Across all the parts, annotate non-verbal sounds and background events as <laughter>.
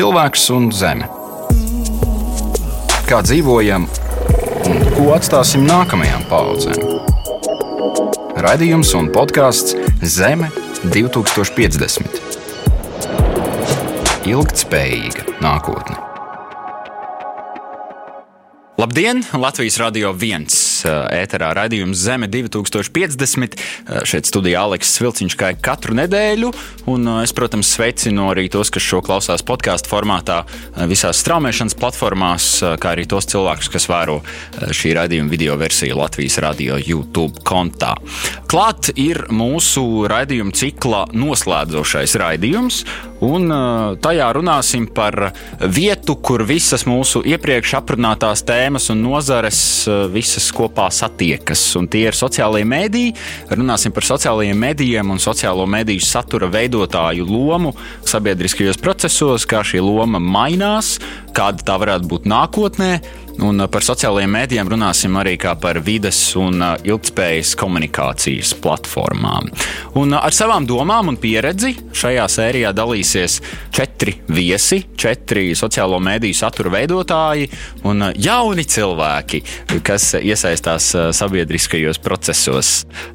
cilvēks un zeme. Kā dzīvojam un ko atstāsim nākamajām paudzēm? Radījums un podkāsts Zeme 2050. Ilgtspējīga nākotne. Labdien! Latvijas radio viens ēterā raidījums Zeme 2050. Šeit studijā Aleksis Vilciņš kā katru nedēļu. Un es, protams, sveicinu arī tos, kas šo klausās podkāstu formātā visās straumēšanas platformās, kā arī tos cilvēkus, kas vēro šī raidījuma video versiju Latvijas radio YouTube kontā. Klāt ir mūsu raidījuma cikla noslēdzošais raidījums, un tajā runāsim par vietu, kur visas mūsu iepriekš aprunātās tēmas un nozares visas kopā kopā satiekas. Un tie ir sociālie mediji. Runāsim par sociālajiem medijiem un sociālo mediju satura veidotāju lomu sabiedriskajos procesos, kā šī loma mainās, kāda tā varētu būt nākotnē. Un uh, par sociālajiem mēdījiem runāsim arī par vides un uh, ilgspējas komunikācijas platformām. Un uh, ar savām domām un pieredzi šajā sērijā dalīsies četri viesi, četri sociālo mēdīju satura veidotāji un jauni cilvēki, kas iesaistās sabiedriskajos procesos.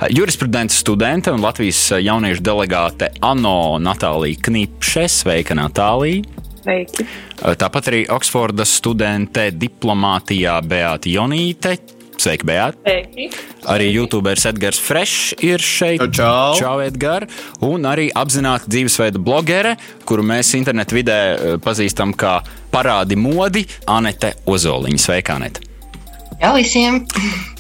Jurisprudents studente un Latvijas jauniešu delegāte ANO Natālija Knipše. Sveika, Natālija! Sveiki! Tāpat arī Oksfordas studente diplomātijā Beata Jonīte. Sveiki, Beata! Sveiki! Arī YouTuberis Edgars Fresh ir šeit. Čau! Čau, Edgars! Un arī apzināta dzīvesveida blogere, kuru mēs internetu vidē pazīstam kā parādi modi, Anete Ozoliņa. Sveika, Anete! Jā, visiem!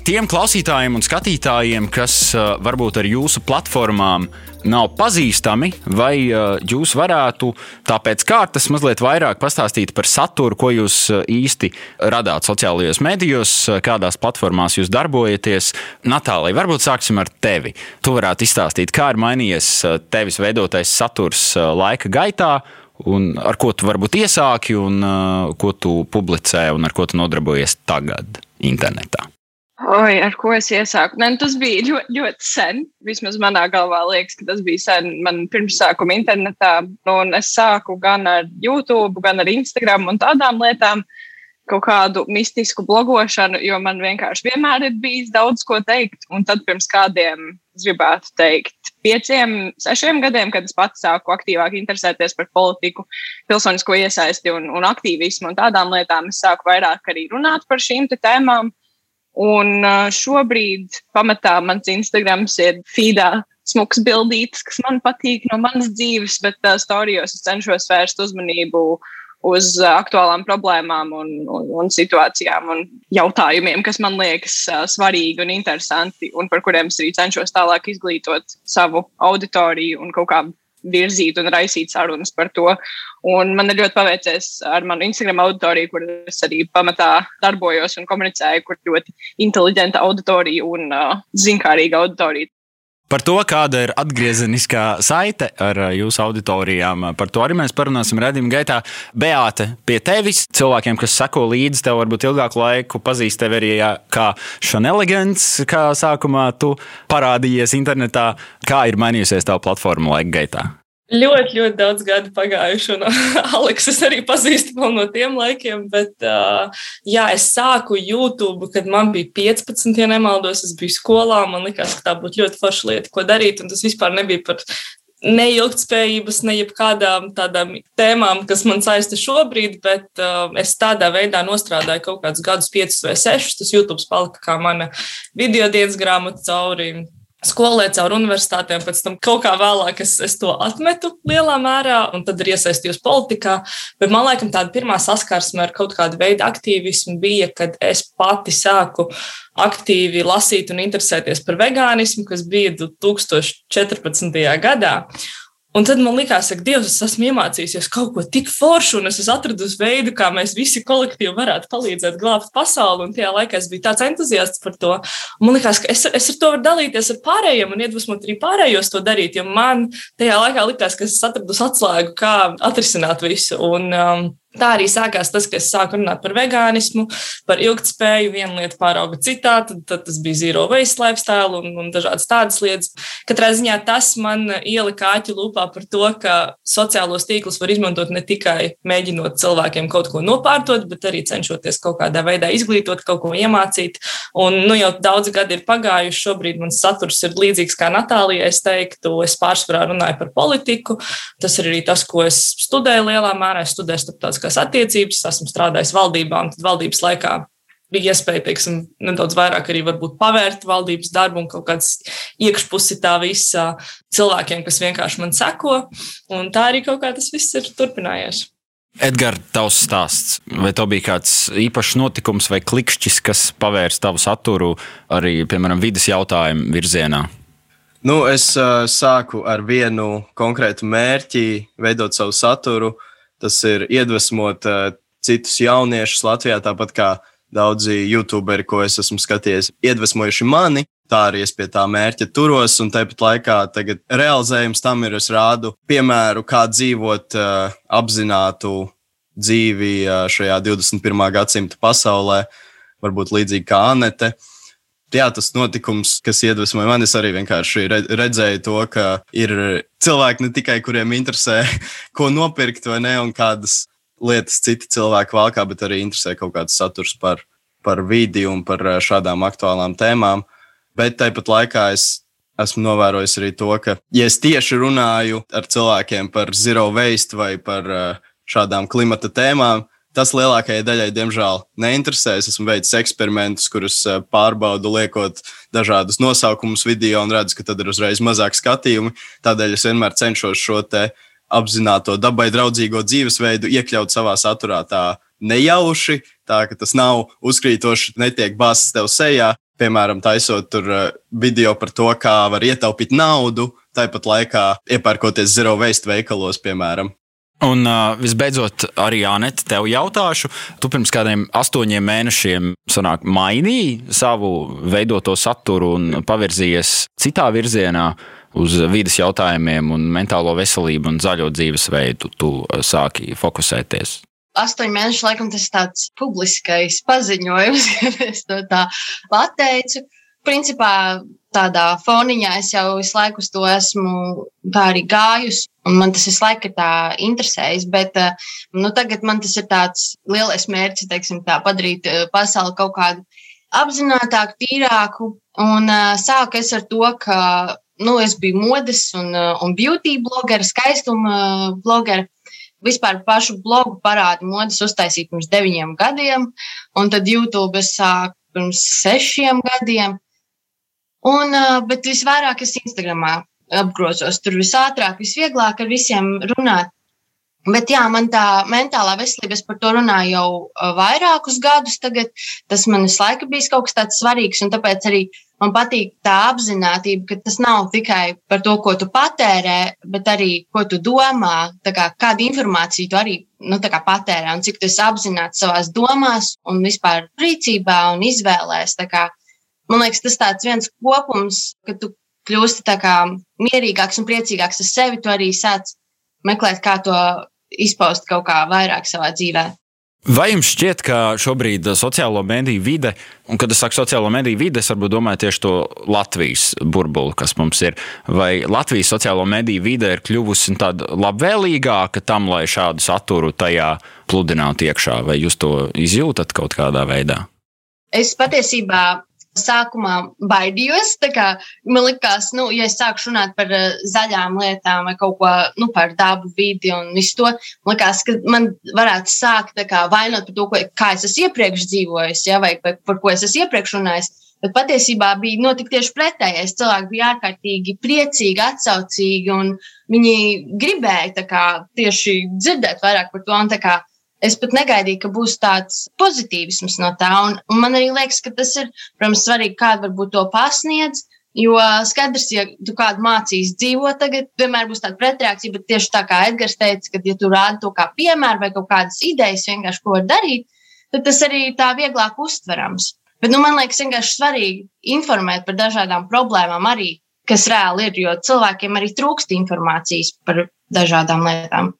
Tiem klausītājiem un skatītājiem, kas uh, varbūt ar jūsu platformām nav pazīstami, vai uh, jūs varētu tāpēc kārtas mazliet vairāk pastāstīt par saturu, ko jūs uh, īsti radāt sociālajos medijos, kādās platformās jūs darbojaties. Natālija, varbūt sāksim ar tevi. Tu varētu izstāstīt, kā ir mainījies tevis veidotais saturs laika gaitā. Un ar ko tu varbūt iesāki, un uh, ko tu publicē, un ar ko tu nodarbojies tagad internetā? Oi, ar ko es iesāku? Ne, nu, tas bija ļoti, ļoti sen. Vismaz manā galvā liekas, ka tas bija sen. Man pirms sākuma internetā, nu, un es sāku gan ar YouTube, gan ar Instagram un tādām lietām, kaut kādu mistisku blogošanu, jo man vienkārši vienmēr ir bijis daudz ko teikt. Un tad pirms kādiem, es gribētu teikt, pieciem, sešiem gadiem, kad es pats sāku aktīvāk interesēties par politiku, pilsonisko iesaisti un, un aktīvismu un tādām lietām, es sāku vairāk arī runāt par šīm tēmām. Un šobrīd pamatā mans Instagrams ir feedā smuks bildītas, kas man patīk no manas dzīves, bet uh, storijos es cenšos vērst uzmanību uz uh, aktuālām problēmām un, un, un situācijām un jautājumiem, kas man liekas uh, svarīgi un interesanti un par kuriem es arī cenšos tālāk izglītot savu auditoriju un kaut kā virzīt un raisīt sarunas par to. Un man ir ļoti paveicies ar manu Instagram auditoriju, kur es arī pamatā darbojos un komunicēju, kur ļoti inteliģenta auditorija un uh, zinkārīga auditorija. Par to, kāda ir atgriezeniskā saite ar jūsu auditorijām, par to arī mēs parunāsim redzējuma gaitā. Beāte, pie tevis, cilvēkiem, kas seko līdzi, tev varbūt ilgāku laiku pazīst tevi arī kā Šanelegants, kā sākumā tu parādījies internetā. Kā ir mainījusies tava platforma laika gaitā? Ļoti, ļoti daudz gadu pagājuši, un <laughs> Aleks es arī pazīstu vēl no tiem laikiem. Bet, uh, jā, es sāku YouTube, kad man bija 15, ja nemaldos. Es biju skolā, man liekas, ka tā būtu ļoti forša lieta, ko darīt. Un tas vispār nebija par neilgtspējības, ne jebkādām tādām tēmām, kas man saista šobrīd, bet uh, es tādā veidā nostrādāju kaut kādus gadus, piecus vai sešus. Tas YouTube palika kā mana video dienas grāmata cauri skolē, caur universitātēm, pēc tam kaut kā vēlāk es, es to atmetu lielā mērā, un tad arī iesaistījos politikā. Bet man liekas, tāda pirmā saskarsme ar kaut kādu veidu aktīvismu bija, kad es pati sāku aktīvi lasīt un interesēties par vegānismu, kas bija 2014. gadā. Un tad man likās, ka Dievs, es esmu iemācījies kaut ko tik foršu, un es esmu atradus veidu, kā mēs visi kolektīvi varētu palīdzēt glābt pasauli. Un tajā laikā es biju tāds entuziasts par to. Un man likās, ka es, es ar to varu dalīties ar pārējiem un iedvesmot arī pārējos to darīt. Jo man tajā laikā likās, ka es atradu atslēgu, kā atrisināt visu. Un, um, Tā arī sākās tas, ka es sāku runāt par vegānismu, par ilgspēju. Viena lieta pārauga citā, tad, tad tas bija zero waste lifestyle un, un dažādas tādas lietas. Katrā ziņā tas man ielika āķi lūpā par to, ka sociālos tīklus var izmantot ne tikai mēģinot cilvēkiem kaut ko nopārtot, bet arī cenšoties kaut kādā veidā izglītot, kaut ko iemācīt. Un nu, jau daudz gadi ir pagājuši. Šobrīd mans saturs ir līdzīgs kā Natālijai. Es teiktu, es pārsvarā runāju par politiku. Tas ir arī tas, ko es studēju lielā mērā. Es studēju starptautiskā starptautiskās attiecības, esmu strādājis valdībā, un tad valdības laikā bija iespēja, teiksim, nedaudz vairāk arī varbūt pavērt valdības darbu un kaut kāds iekšpusi tā visa cilvēkiem, kas vienkārši man seko. Un tā arī kaut kā tas viss ir turpinājies. Edgars, tavs stāsts. Vai tev bija kāds īpašs notikums vai klikšķis, kas pavērs tavu saturu arī, piemēram, vidas jautājumu virzienā? Nu, es uh, sāku ar vienu konkrētu mērķi, veidot savu saturu. Uh, tas ir iedvesmot uh, citus jauniešus Latvijā, tāpat kā daudzi youtuberi, ko es esmu skatījies, iedvesmojuši mani. Tā arī es pie tā mērķa turos, un tāpat laikā realizējums tam ir, es rādu piemēru, kā dzīvot uh, apzinātu dzīvi uh, šajā 21. gadsimta pasaulē, varbūt līdzīgi kā Anete. Jā, tas notikums, kas iedvesmoja mani, arī vienkārši redzēju to, ka ir cilvēki ne tikai kuriem interesē, <laughs> ko nopirkt vai ne, un kādas lietas citi cilvēki valkā, bet arī interesē kaut kāds saturs par, par vidi un par eh, šādām aktuālām tēmām. Bet tāpat laikā es esmu novērojis arī to, ka, ja es tieši runāju ar cilvēkiem par zero waste vai par eh, šādām klimata tēmām, tas lielākajai daļai, diemžēl, neinteresē. Es esmu veicis eksperimentus, kurus eh, pārbaudu, liekot dažādus nosaukumus video un redzu, ka tad ir uzreiz mazāk skatījumu. Tādēļ es vienmēr cenšos šo apzināto dabai draudzīgo dzīvesveidu iekļaut savā saturā tā nejauši, tā ka tas nav uzkrītoši, netiek bāzts tev sejā. Piemēram, taisot tur eh, video par to, kā var ietaupīt naudu, tāpat laikā iepērkoties zero waste veikalos, piemēram. Un uh, visbeidzot, arī Anita, tev jautāšu, tu pirms kādiem astoņiem mēnešiem sanāk, mainīji savu veidoto saturu un pavirzījies citā virzienā uz vidas jautājumiem, un mentālo veselību un zaļo dzīvesveidu. Tu sāki fokusēties. Astoņi mēneši, laikam, tas ir tāds publiskais paziņojums, <laughs> ka es to tā pateicu. Principā tādā foniņā es jau visu laiku uz to esmu arī gājusi. Un man tas visu laiku ir tā interesējis, bet eh, nu, tagad man tas ir tāds lielais mērķis, teiksim, tā, padarīt eh, pasauli kaut kādu apzinātāku, tīrāku. Un uh, sāku es ar to, ka nu, es biju modes un, un beauty blogera, skaistuma blogera. Vispār pašu blogu parādu modes uztaisīt pirms deviņiem gadiem, un tad YouTube es sāku pirms sešiem gadiem. Un, bet visvairāk es Instagramā apgrozos tur visātrāk, visvieglāk ar visiem runāt. Bet jā, man tā mentālā veselība, es par to runāju jau vairākus gadus. Tagad tas man visu laiku bijis kaut kas tāds svarīgs, un tāpēc arī man patīk tā apziņotība, ka tas nav tikai par to, ko tu patērē, bet arī ko tu domā, kā, kādu informāciju tu arī nu, patērē, un cik tu esi apzināts savās domās un vispār rīcībā un izvēlēs. Man liekas, tas tāds viens kopums, ka tu kļūsti tā kā mierīgāks un priecīgāks ar sevi, tu arī sāc meklēt, kā to izpaust kaut kā vairāk savā dzīvē. Vai jums šķiet, ka šobrīd sociālo mediju vide, un kad es saku sociālo mediju vide, es varbūt domāju tieši to Latvijas burbuli, kas mums ir, vai Latvijas sociālo mediju vide ir kļuvusi tāda labvēlīgāka tam, lai šādu saturu tajā pludinātu iekšā, vai jūs to izjūtat kaut kādā veidā? Es patiesībā sākumā baidījos. Man liekas, nu, ja es sāku runāt par uh, zaļām lietām vai kaut ko nu, par dabu, vidi un visu to, man liekas, ka man varētu sākt kā, vainot par to, ko, kā es esmu iepriekš dzīvojis, ja, vai, vai par ko es esmu iepriekš runājis. Bet patiesībā bija notika tieši pretējais. Cilvēki bija ārkārtīgi priecīgi, atsaucīgi, un viņi gribēja kā, tieši dzirdēt vairāk par to. Un, kā, es pat negaidīju, ka būs tāds pozitīvisms no tā. Un, un man arī liekas, ka tas ir, protams, svarīgi, kāda varbūt to pasniedz. Jo skaidrs, ja tu kādu mācīs dzīvot, tagad vienmēr būs tāda pretreakcija, bet tieši tā kā Edgars teica, ka, ja tu rādi to kā piemēru vai kaut kādas idejas, vienkārši ko var darīt, tad tas arī tā vieglāk uztverams. Bet nu, man liekas, vienkārši svarīgi informēt par dažādām problēmām arī, kas reāli ir, jo cilvēkiem arī trūkst informācijas par dažādām lietām.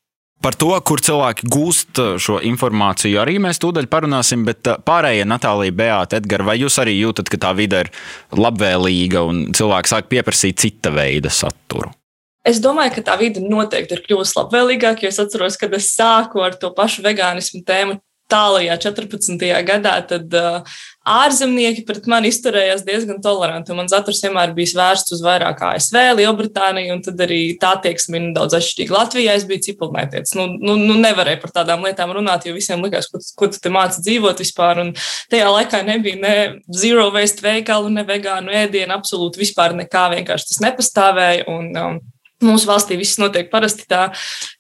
Par to, kur cilvēki gūst šo informāciju, arī mēs tūdaļ parunāsim. Bet pārējie Natālija, Beata, Edgars, vai jūs arī jūtat, ka tā vide ir labvēlīga un cilvēki sāk pieprasīt cita veida saturu? Es domāju, ka tā vide noteikti ir kļuvusi labvēlīgāka, jo es atceros, kad es sāku ar to pašu vegānismu tēmu tālajā 14. gadā, tad uh, ārzemnieki pret mani izturējās diezgan toleranti. Mans saturs vienmēr bija vērsts uz vairāk ASV, Lielbritāniju, un tad arī tā attieksme ir nedaudz atšķirīga. Latvijā es biju cipelnēties. Nu, nu, nu nevarēju par tādām lietām runāt, jo visiem likās, ko, ko tu te māci dzīvot vispār. Un tajā laikā nebija ne zero waste veikalu, ne vegānu ēdienu, absolūti vispār nekā. Vienkārši tas nepastāvēja. Un, um, Mūsu valstī viss notiek parasti tā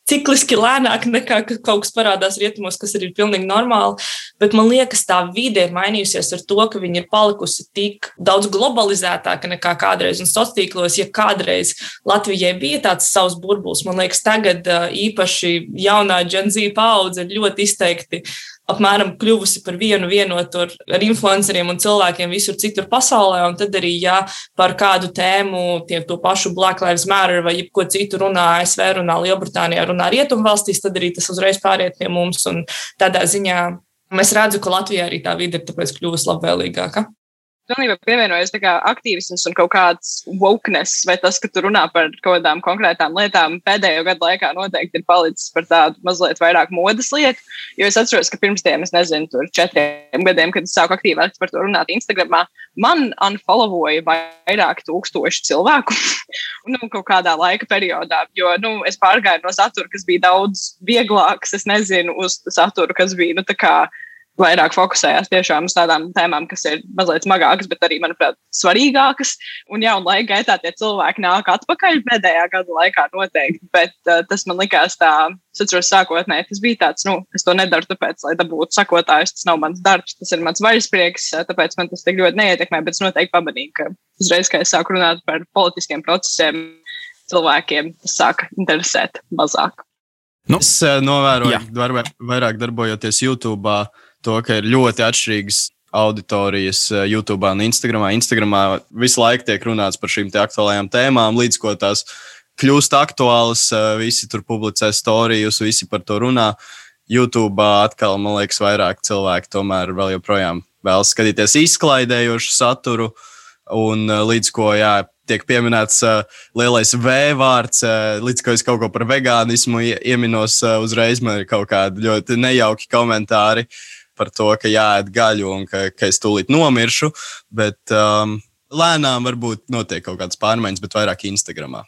cikliski lēnāk nekā kaut kas parādās rietumos, kas ir pilnīgi normāli. Bet man liekas, tā vide ir mainījusies ar to, ka viņi ir palikusi tik daudz globalizētāka nekā kādreiz. Un sociālos tīklos, ja kādreiz Latvijai bija tāds savs burbulis, man liekas, tagad īpaši jaunā Gen Z paudze ir ļoti izteikti apmēram kļuvusi par vienu vienotu ar, ar influenceriem un cilvēkiem visur citur pasaulē. Un tad arī, ja par kādu tēmu, tie to pašu Black Lives Matter vai ko citu runā ASV, runā Lielbritānijā, runā Rietumvalstīs, tad arī tas uzreiz pāriet pie mums. Un tādā ziņā mēs redzam, ka Latvijā arī tā vide ir kļuvusi labvēlīgāka pilnībā pievienojas aktīvisms un kaut kāds wokeness, vai tas, ka tu runā par kaut kādām konkrētām lietām, pēdējo gadu laikā noteikti ir palicis par tādu mazliet vairāk modes lietu. Jo es atceros, ka pirms tiem, es nezinu, tur četriem gadiem, kad es sāku aktīvāk par to runāt Instagramā, man unfollowoja vairāk tūkstoši cilvēku. <laughs> nu, kaut kādā laika periodā, jo nu, es pārgāju no satura, kas bija daudz vieglāks, es nezinu, uz saturu, kas bija nu, tā kā vairāk fokusējās tiešām uz tādām tēmām, kas ir mazliet smagākas, bet arī, manuprāt, svarīgākas. Un, jā, un laika gaitā tie cilvēki nāk atpakaļ pēdējā gada laikā noteikti, bet uh, tas man likās tā, es atceros sākotnēji, tas bija tāds, nu, es to nedaru tāpēc, lai dabūtu sakotājus, tas nav mans darbs, tas ir mans vaļasprieks, tāpēc man tas tik ļoti neietekmē, bet es noteikti pamanīju, ka uzreiz, kad es sāku runāt par politiskiem procesiem, cilvēkiem tas sāka interesēt mazāk. Nu, es uh, novēroju, ka vairāk darbojoties YouTube. To, ka ir ļoti atšķirīgas auditorijas eh, YouTube un Instagram. Instagramā visu laiku tiek runāts par šīm aktuālajām tēmām, līdz ko tās kļūst aktuālas. Eh, visi tur publicē stāstus, visi par to runā. YouTube atkal, man liekas, vairāk cilvēki tomēr vēl joprojām vēlas skatīties izklaidējošu saturu. Un eh, līdz ko jā, tiek pieminēts uh, lielais V vārds, uh, līdz ko es kaut ko par vegānismu ieminos, uh, uzreiz man ir kaut kādi ļoti nejauki komentāri. Uh, par to, ka jāēd gaļu un ka, ka es tūlīt nomiršu. Bet um, lēnām varbūt notiek kaut kādas pārmaiņas, bet vairāk Instagramā.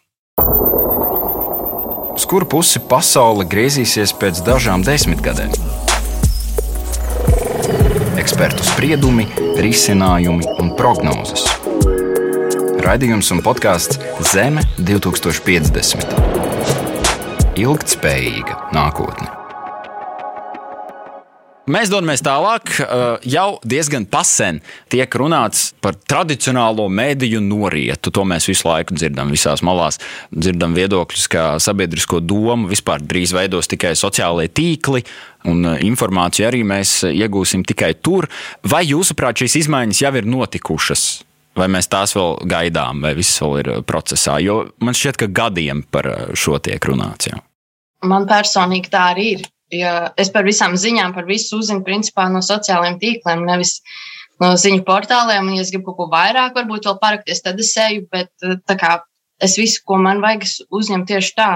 Uz kuru pusi pasaule griezīsies pēc dažām desmitgadēm? Ekspertu spriedumi, risinājumi un prognozes. Raidījums un podkāsts Zeme 2050. Ilgtspējīga nākotne. Mēs dodamies tālāk. Uh, jau diezgan pasen tiek runāts par tradicionālo mēdīju norietu. To mēs visu laiku dzirdam visās malās. Dzirdam viedokļus, ka sabiedrisko domu vispār drīz veidos tikai sociālie tīkli. Un uh, informāciju arī mēs iegūsim tikai tur. Vai jūsuprāt, šīs izmaiņas jau ir notikušas? Vai mēs tās vēl gaidām, vai viss vēl ir procesā? Jo man šķiet, ka gadiem par šo tiek runāts. Jā. Man personīgi tā arī ir. Ja es par visām ziņām, par visu uzzinu principā no sociālajiem tīkliem, nevis no ziņu portāliem. Un, ja es gribu kaut ko vairāk, varbūt vēl parakties, tad es eju, bet kā, es visu, ko man vajag, uzņemu tieši tā.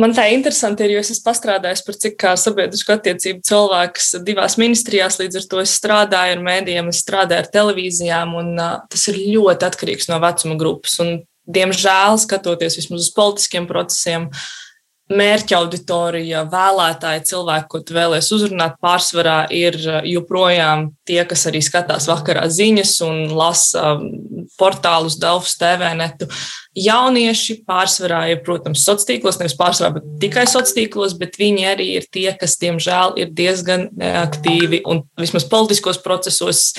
Man tā interesanti ir, jo es esmu pastrādājis par cik kā sabiedrisko attiecību cilvēks divās ministrijās, līdz ar to es strādāju ar mēdījiem, es strādāju ar televīzijām, un uh, tas ir ļoti atkarīgs no vecuma grupas. Un, diemžēl, skatoties vismaz uz politiskiem procesiem, uh, mērķa auditorija, vēlētāji, cilvēki, ko tu vēlēsies uzrunāt, pārsvarā ir uh, joprojām tie, kas arī skatās vakarā ziņas un lasa um, portālus, Delfus, TV netu. Jaunieši pārsvarā ir, protams, sociālos tīklos, nevis pārsvarā, bet tikai sociālos tīklos, bet viņi arī ir tie, kas, diemžēl, ir diezgan neaktīvi un vismaz politiskos procesos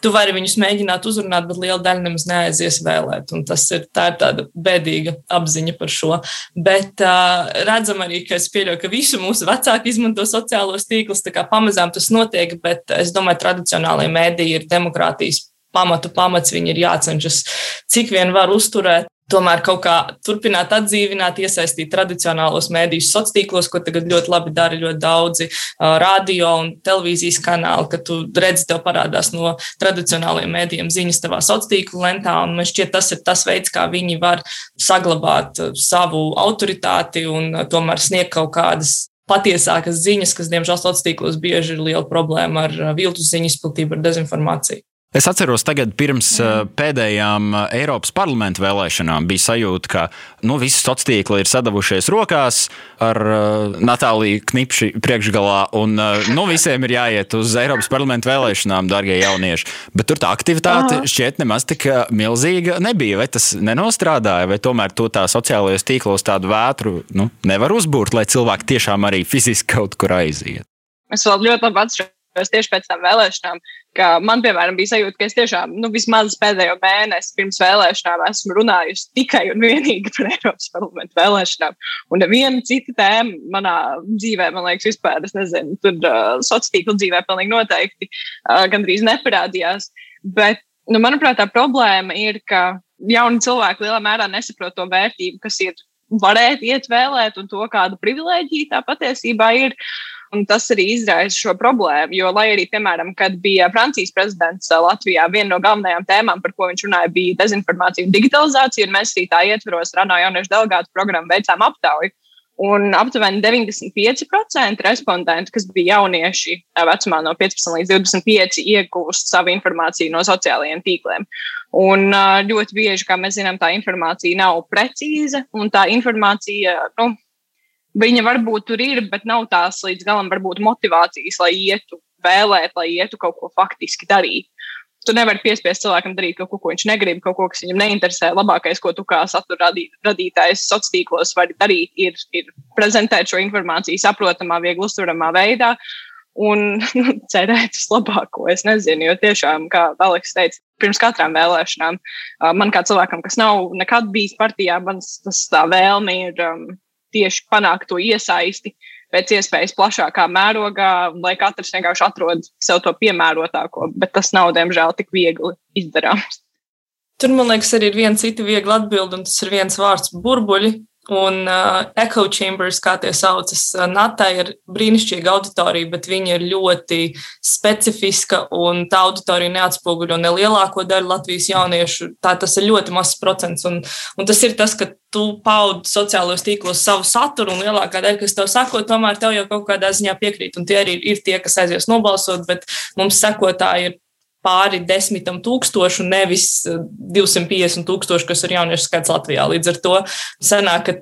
tu vari viņus mēģināt uzrunāt, bet liela daļa nemaz neaizies vēlēt. Tas ir, tā ir tāda bēdīga apziņa par šo. Bet uh, redzam arī, ka es pieļauju, ka visu mūsu vecāki izmanto sociālos tīklus, tā kā pamazām tas notiek, bet es domāju, tradicionālajie mēdīji ir demokrātijas pamatu pamats, viņi ir jācenšas cik vien var uzturēt tomēr kaut kā turpināt atdzīvināt, iesaistīt tradicionālos mēdījus sociālos tīklos, ko tagad ļoti labi dara ļoti daudzi radio un televīzijas kanāli, ka tu redzi, tev parādās no tradicionālajiem mēdījiem ziņas tavā sociālo tīklu lentā. Un man šķiet, tas ir tas veids, kā viņi var saglabāt savu autoritāti un tomēr sniegt kaut kādas patiesākas ziņas, kas, diemžēl, sociālos tīklos bieži ir liela problēma ar viltus ziņu izplatību, ar dezinformāciju. Es atceros, tagad pirms mm. pēdējām eh, Eiropas parlamenta vēlēšanām bija sajūta, ka nu, visi sociālie tīkli ir sadavušies rokās ar uh, Natāliju Knipši priekšgalā, un uh, nu, visiem ir jāiet uz Eiropas parlamenta vēlēšanām, darbie jaunieši. Bet tur tā aktivitāte Aha. šķiet nemaz tik milzīga nebija. Vai tas nenostrādāja, vai tomēr to tā sociālajos tīklos tādu vētru nu, nevar uzbūrt, lai cilvēki tiešām arī fiziski kaut kur aiziet? Es vēl ļoti labi atceros tieši pēc tam vēlēšanām ka man, piemēram, bija sajūta, ka es tiešām, nu, vismaz pēdējo mēnesi pirms vēlēšanām esmu runājusi tikai un vienīgi par Eiropas parlamentu vēlēšanām. Un neviena cita tēma manā dzīvē, man liekas, vispār, es nezinu, tur uh, sociālā tīkla dzīvē pilnīgi noteikti uh, gandrīz neparādījās. Bet, nu, manuprāt, tā problēma ir, ka jauni cilvēki lielā mērā nesaprot to vērtību, kas ir varēt iet vēlēt un to, kāda privilēģija tā patiesībā ir. Un tas arī izraisa šo problēmu. Jo, lai arī, piemēram, kad bija Francijas prezidents Latvijā, viena no galvenajām tēmām, par ko viņš runāja, bija dezinformācija un digitalizācija, un mēs arī tā ietvaros Rano jauniešu delegātu programmu veicām aptauju. Un aptuveni 95% respondentu, kas bija jaunieši vecumā no 15 līdz 25, iegūst savu informāciju no sociālajiem tīkliem. Un ļoti bieži, kā mēs zinām, tā informācija nav precīza, un tā informācija, nu, Viņa varbūt tur ir, bet nav tās līdz galam varbūt motivācijas, lai ietu vēlēt, lai ietu kaut ko faktiski darīt. Tu nevari piespiest cilvēkam darīt kaut ko, ko viņš negrib, kaut ko, kas viņam neinteresē. Labākais, ko tu kā satura radītājs sociālos tīklos vari darīt, ir, ir prezentēt šo informāciju saprotamā, viegli uztveramā veidā un <laughs> nu, cerēt uz labāko. Es nezinu, jo tiešām, kā Aleks teica, pirms katrām vēlēšanām, man kā cilvēkam, kas nav nekad bijis partijā, man tas tā vēlme ir. Um, tieši panākt to iesaisti pēc iespējas plašākā mērogā, lai katrs vienkārši atrod sev to piemērotāko, bet tas nav, diemžēl, tik viegli izdarāms. Tur, man liekas, arī ir viena cita viegla atbilde, un tas ir viens vārds - burbuļi. Un uh, echo chambers, kā tie saucas, uh, Natai ir brīnišķīga auditorija, bet viņa ir ļoti specifiska un tā auditorija neatspoguļo ne lielāko daļu Latvijas jauniešu. Tā tas ir ļoti mazs procents. Un, un tas ir tas, ka tu paudi sociālajos tīklos savu saturu, un lielākā daļa, kas tev sako, tomēr tev jau kaut kādā ziņā piekrīt. Un tie arī ir tie, kas aizies nobalsot, bet mums sekotāji ir pāri desmitam tūkstošu, nevis 250 eh, tūkstoši, kas ir jauniešu skaits Latvijā. Līdz ar to sanāk, ka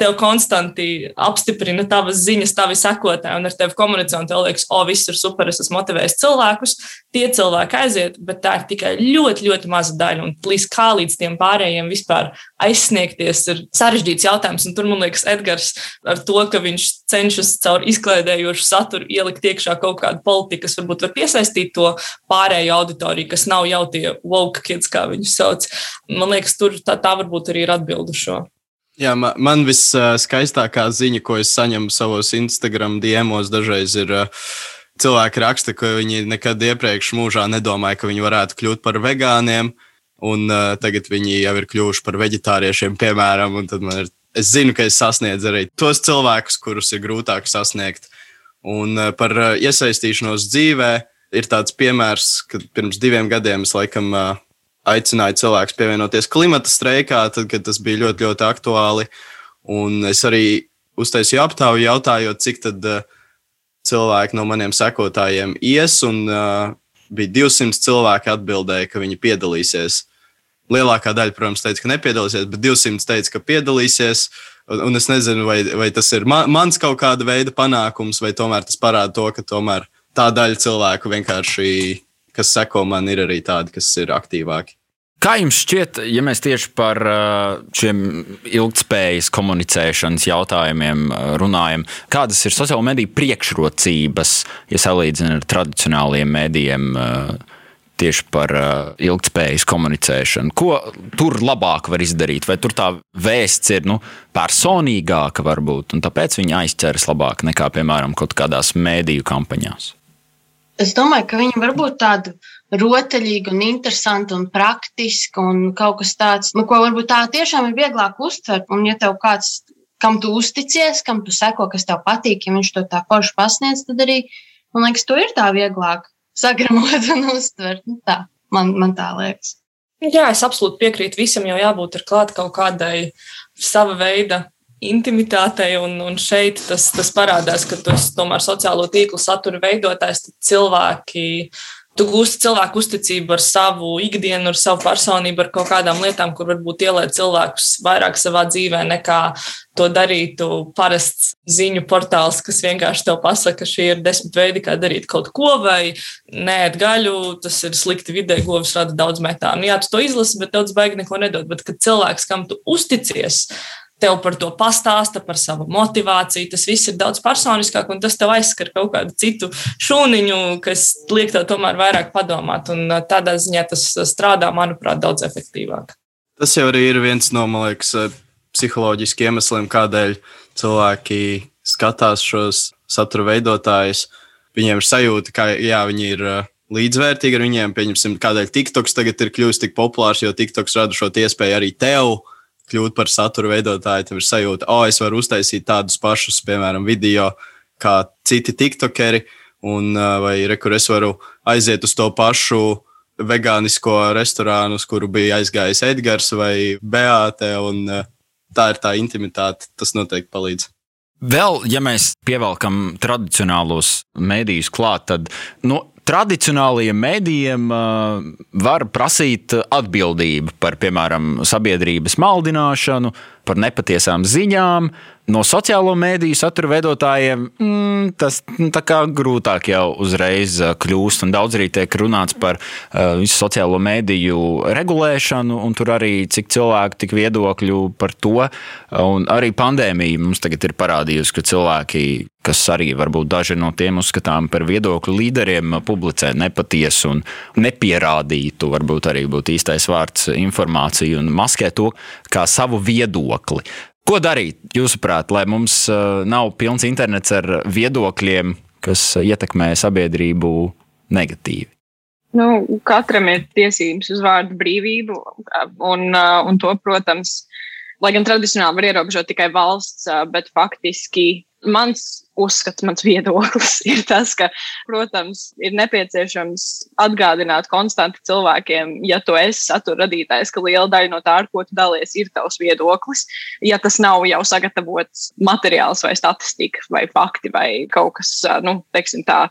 tev konstanti apstiprina tavas ziņas, tavi sekotāji, un ar tevi komunicē, un tev liekas, o, viss ir super, es esmu motivējis cilvēkus. Tie cilvēki aiziet, bet tā ir tikai ļoti, ļoti maza daļa. Un līdz kā līdz tiem pārējiem vispār aizsniegties, ir sarežģīts jautājums. Un tur, man liekas, Edgars ar to, ka viņš cenšas caur izklaidējošu saturu ielikt iekšā kaut kādu politiku, kas varbūt var piesaistīt to pārējo auditoriju, kas nav jau tie woke kids, kā viņus sauc. Man liekas, tur tā, tā varbūt arī ir atbildu šo. Jā, man, man viskaistākā ziņa, ko es saņemu savos Instagram diemos, dažreiz ir uh, cilvēki raksta, ka viņi nekad iepriekš mūžā nedomāja, ka viņi varētu kļūt par vegāniem, un uh, tagad viņi jau ir kļuvuši par veģetāriešiem, piemēram. Ir, es zinu, ka es sasniedzu arī tos cilvēkus, kurus ir grūtāk sasniegt. Un uh, par uh, iesaistīšanos dzīvē ir tāds piemērs, ka pirms diviem gadiem es laikam uh, aicināja cilvēkus pievienoties klimata streikā, tad, kad tas bija ļoti, ļoti aktuāli. Un es arī uztaisīju aptauju, jautājot, cik tad uh, cilvēki no maniem sekotājiem ies, un uh, bija 200 cilvēki atbildēja, ka viņi piedalīsies. Lielākā daļa, protams, teica, ka nepiedalīsies, bet 200 teica, ka piedalīsies. Un, un es nezinu, vai, vai tas ir man, mans kaut kāda veida panākums, vai tomēr tas parāda to, ka tomēr tā daļa cilvēku vienkārši kas seko man, ir arī tādi, kas ir aktīvāki. Kā jums šķiet, ja mēs tieši par uh, šiem ilgspējas komunicēšanas jautājumiem uh, runājam, kādas ir sociālo mediju priekšrocības, ja salīdzinām ar tradicionāliem medijiem? Uh, tieši par ilgspējas komunicēšanu. Ko tur labāk var izdarīt? Vai tur tā vēsts ir nu, personīgāka, varbūt, un tāpēc viņi aizķeras labāk nekā, piemēram, kaut kādās mēdīju kampaņās? Es domāju, ka viņi varbūt tādu rotaļīga un interesanta un praktiska un kaut kas tāds, nu, ko varbūt tā tiešām ir vieglāk uztvert. Un, ja tev kāds, kam tu uzticies, kam tu seko, kas tev patīk, ja viņš to tā forši pasniedz, tad arī, man liekas, to ir tā vieglāk sagramot un uztvert. Nu, tā, man, man tā liekas. Jā, es absolūti piekrītu visam, jo jābūt ir klāt kaut kādai sava veida intimitātei, un, un šeit tas, tas parādās, ka tu esi tomēr sociālo tīklu satura veidotājs, tad cilvēki tu gūsti cilvēku uzticību ar savu ikdienu, ar savu personību, ar kaut kādām lietām, kur varbūt ielēt cilvēkus vairāk savā dzīvē, nekā to darītu parasts ziņu portāls, kas vienkārši tev pasaka, ka šie ir desmit veidi, kā darīt kaut ko, vai nē, gaļu, tas ir slikti vidē, govis rada daudz metānu. Jā, tu to izlasi, bet daudz baigi neko nedod. Bet, kad cilvēks, kam tu uzticies, tev par to pastāsta, par savu motivāciju. Tas viss ir daudz personiskāk, un tas tev aizskar kaut kādu citu šūniņu, kas liek tev tomēr vairāk padomāt. Un tādā ziņā tas strādā, manuprāt, daudz efektīvāk. Tas jau arī ir viens no, man liekas, psiholoģiskiem iemesliem, kādēļ cilvēki skatās šos satura veidotājus. Viņiem ir sajūta, ka jā, viņi ir līdzvērtīgi ar viņiem. Pieņemsim, kādēļ TikToks tagad ir kļuvis tik populārs, jo TikToks rada šo iespēju arī tev kļūt par satura veidotāju, tev ir sajūta, o, oh, es varu uztaisīt tādus pašus, piemēram, video kā citi tiktokeri, un vai re, kur es varu aiziet uz to pašu vegānisko restorānu, uz kuru bija aizgājis Edgars vai Beāte, un tā ir tā intimitāte. Tas noteikti palīdz. Vēl, ja mēs pievelkam tradicionālos mēdījus klāt, tad nu, tradicionālajiem mēdījiem uh, var prasīt atbildību par, piemēram, sabiedrības maldināšanu, par nepatiesām ziņām. No sociālo mēdīju satura veidotājiem mm, tas nu, grūtāk jau uzreiz kļūst. Daudz arī tiek runāts par uh, visu sociālo mēdīju regulēšanu, un tur arī cik cilvēku, tik viedokļu par to. Un arī pandēmija mums tagad ir parādījusi, ka cilvēki, kas arī varbūt daži no tiem uzskatām par viedokļu līderiem, publicē nepatiesu un nepierādītu, varbūt arī būtu īstais vārds, informāciju un maskē to kā savu viedokli. Ko darīt, jūsuprāt, lai mums uh, nav pilns internets ar viedokļiem, kas ietekmē sabiedrību negatīvi? Nu, katram ir tiesības uz vārdu brīvību, un, uh, un to, protams, lai gan tradicionāli var ierobežot tikai valsts, uh, bet faktiski mans uzskats, mans viedoklis <laughs> ir tas, ka, protams, ir nepieciešams atgādināt konstanti cilvēkiem, ja tu esi satura radītājs, ka liela daļa no tā, ar ko tu dalies, ir tavs viedoklis. Ja tas nav jau sagatavots materiāls vai statistika vai fakti vai kaut kas, nu, teiksim tā,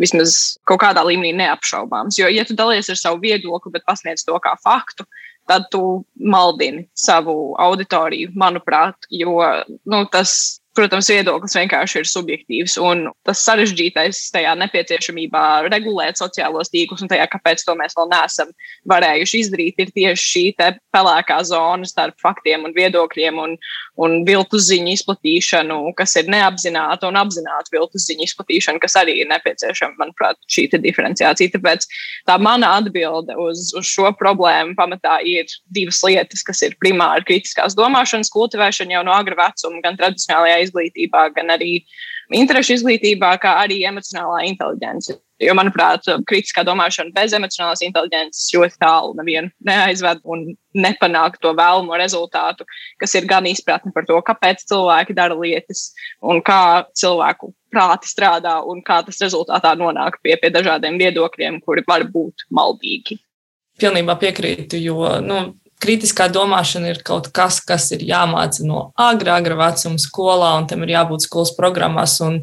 vismaz kaut kādā līmenī neapšaubāms. Jo, ja tu dalies ar savu viedokli, bet pasniedz to kā faktu, tad tu maldini savu auditoriju, manuprāt, jo nu, tas protams, viedoklis vienkārši ir subjektīvs. Un tas sarežģītais tajā nepieciešamībā regulēt sociālos tīklus un tajā, kāpēc to mēs vēl neesam varējuši izdarīt, ir tieši šī pelēkā zona starp faktiem un viedokļiem un, un viltu ziņu izplatīšanu, kas ir neapzināta un apzināta viltu ziņu izplatīšana, kas arī ir nepieciešama, manuprāt, šī diferenciācija. Tāpēc tā mana atbilde uz, uz šo problēmu pamatā ir divas lietas, kas ir primāri kritiskās domāšanas kultivēšana jau no agra vecuma, gan tradicionālajā izglītībā, gan arī interešu izglītībā, kā arī emocionālā inteligence. Jo, manuprāt, kritiskā domāšana bez emocionālās inteligences ļoti tālu nevienu neaizved un nepanāk to vēlamo rezultātu, kas ir gan izpratne par to, kāpēc cilvēki dara lietas un kā cilvēku prāti strādā un kā tas rezultātā nonāk pie, pie dažādiem viedokļiem, kuri var būt maldīgi. Pilnībā piekrītu, jo nu, kritiskā domāšana ir kaut kas, kas ir jāmāca no agrā, agrā vecuma skolā, un tam ir jābūt skolas programmās. Un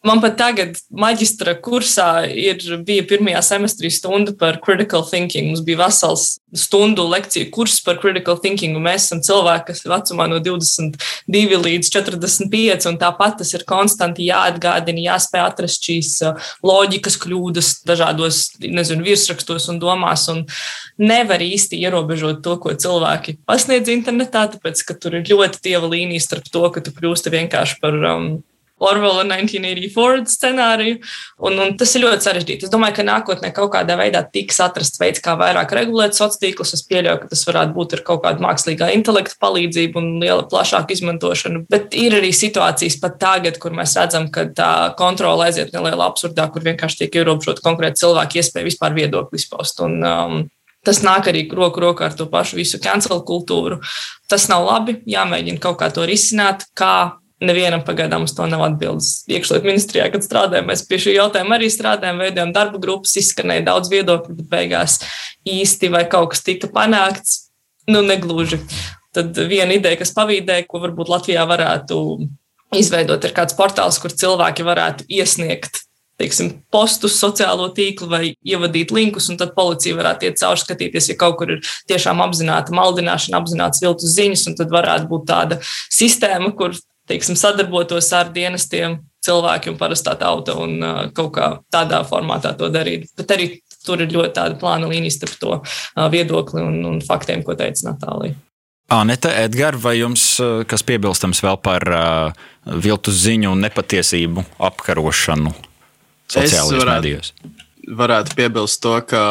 Man pat tagad, maģistra kursā, ir, bija pirmajā semestrī stunda par critical thinking. Mums bija vesels stundu lekciju kurs par critical thinking, un mēs esam cilvēki, kas ir vecumā no 22 līdz 45, un tāpat tas ir konstanti jāatgādina, jāspēj atrast šīs uh, loģikas kļūdas dažādos, nezinu, virsrakstos un domās, un nevar īsti ierobežot to, ko cilvēki pasniedz internetā, tāpēc, ka tur ir ļoti tieva līnija starp to, ka tu kļūsti vienkārši par um, Orwella 1984 scenāriju. Un, un tas ir ļoti sarežģīti. Es domāju, ka nākotnē kaut kādā veidā tiks atrasts veids, kā vairāk regulēt sociālos tīklus. Es pieļauju, ka tas varētu būt ar kaut kādu mākslīgā intelekta palīdzību un liela plašāku izmantošanu. Bet ir arī situācijas pat tagad, kur mēs redzam, ka tā kontrole aiziet nelielā absurdā, kur vienkārši tiek ierobežota konkrēta cilvēka iespēja vispār viedokli izpaust. Un, um, Tas nāk arī roku rokā ar to pašu visu cancel kultūru. Tas nav labi. Jāmēģina kaut kā to risināt, kā Nevienam pagaidām uz to nav atbildes. Iekšlietu ministrijā, kad strādājām, mēs pie šī jautājuma arī strādājām, veidojām darba grupas, izskanēja daudz viedokļu, bet beigās īsti vai kaut kas tika panākts, nu, negluži. Tad viena ideja, kas pavīdēja, ko varbūt Latvijā varētu izveidot, ir kāds portāls, kur cilvēki varētu iesniegt teiksim, postus, sociālo tīklu vai ievadīt linkus, un tad policija varētu iet cauri skatīties, ja kaut kur ir tiešām apzināta maldināšana, apzināts viltus ziņas, un tad varētu būt tāda sistēma, kur teiksim, sadarbotos ar dienestiem cilvēki un parastā tauta un uh, kaut kā tādā formātā to darīt. Bet arī tur ir ļoti tāda plāna līnija starp to uh, viedokli un, un faktiem, ko teica Natālija. Anita, Edgars, vai jums kas piebilstams vēl par uh, viltus ziņu un nepatiesību apkarošanu sociālajos medijos? Varētu piebilst to, ka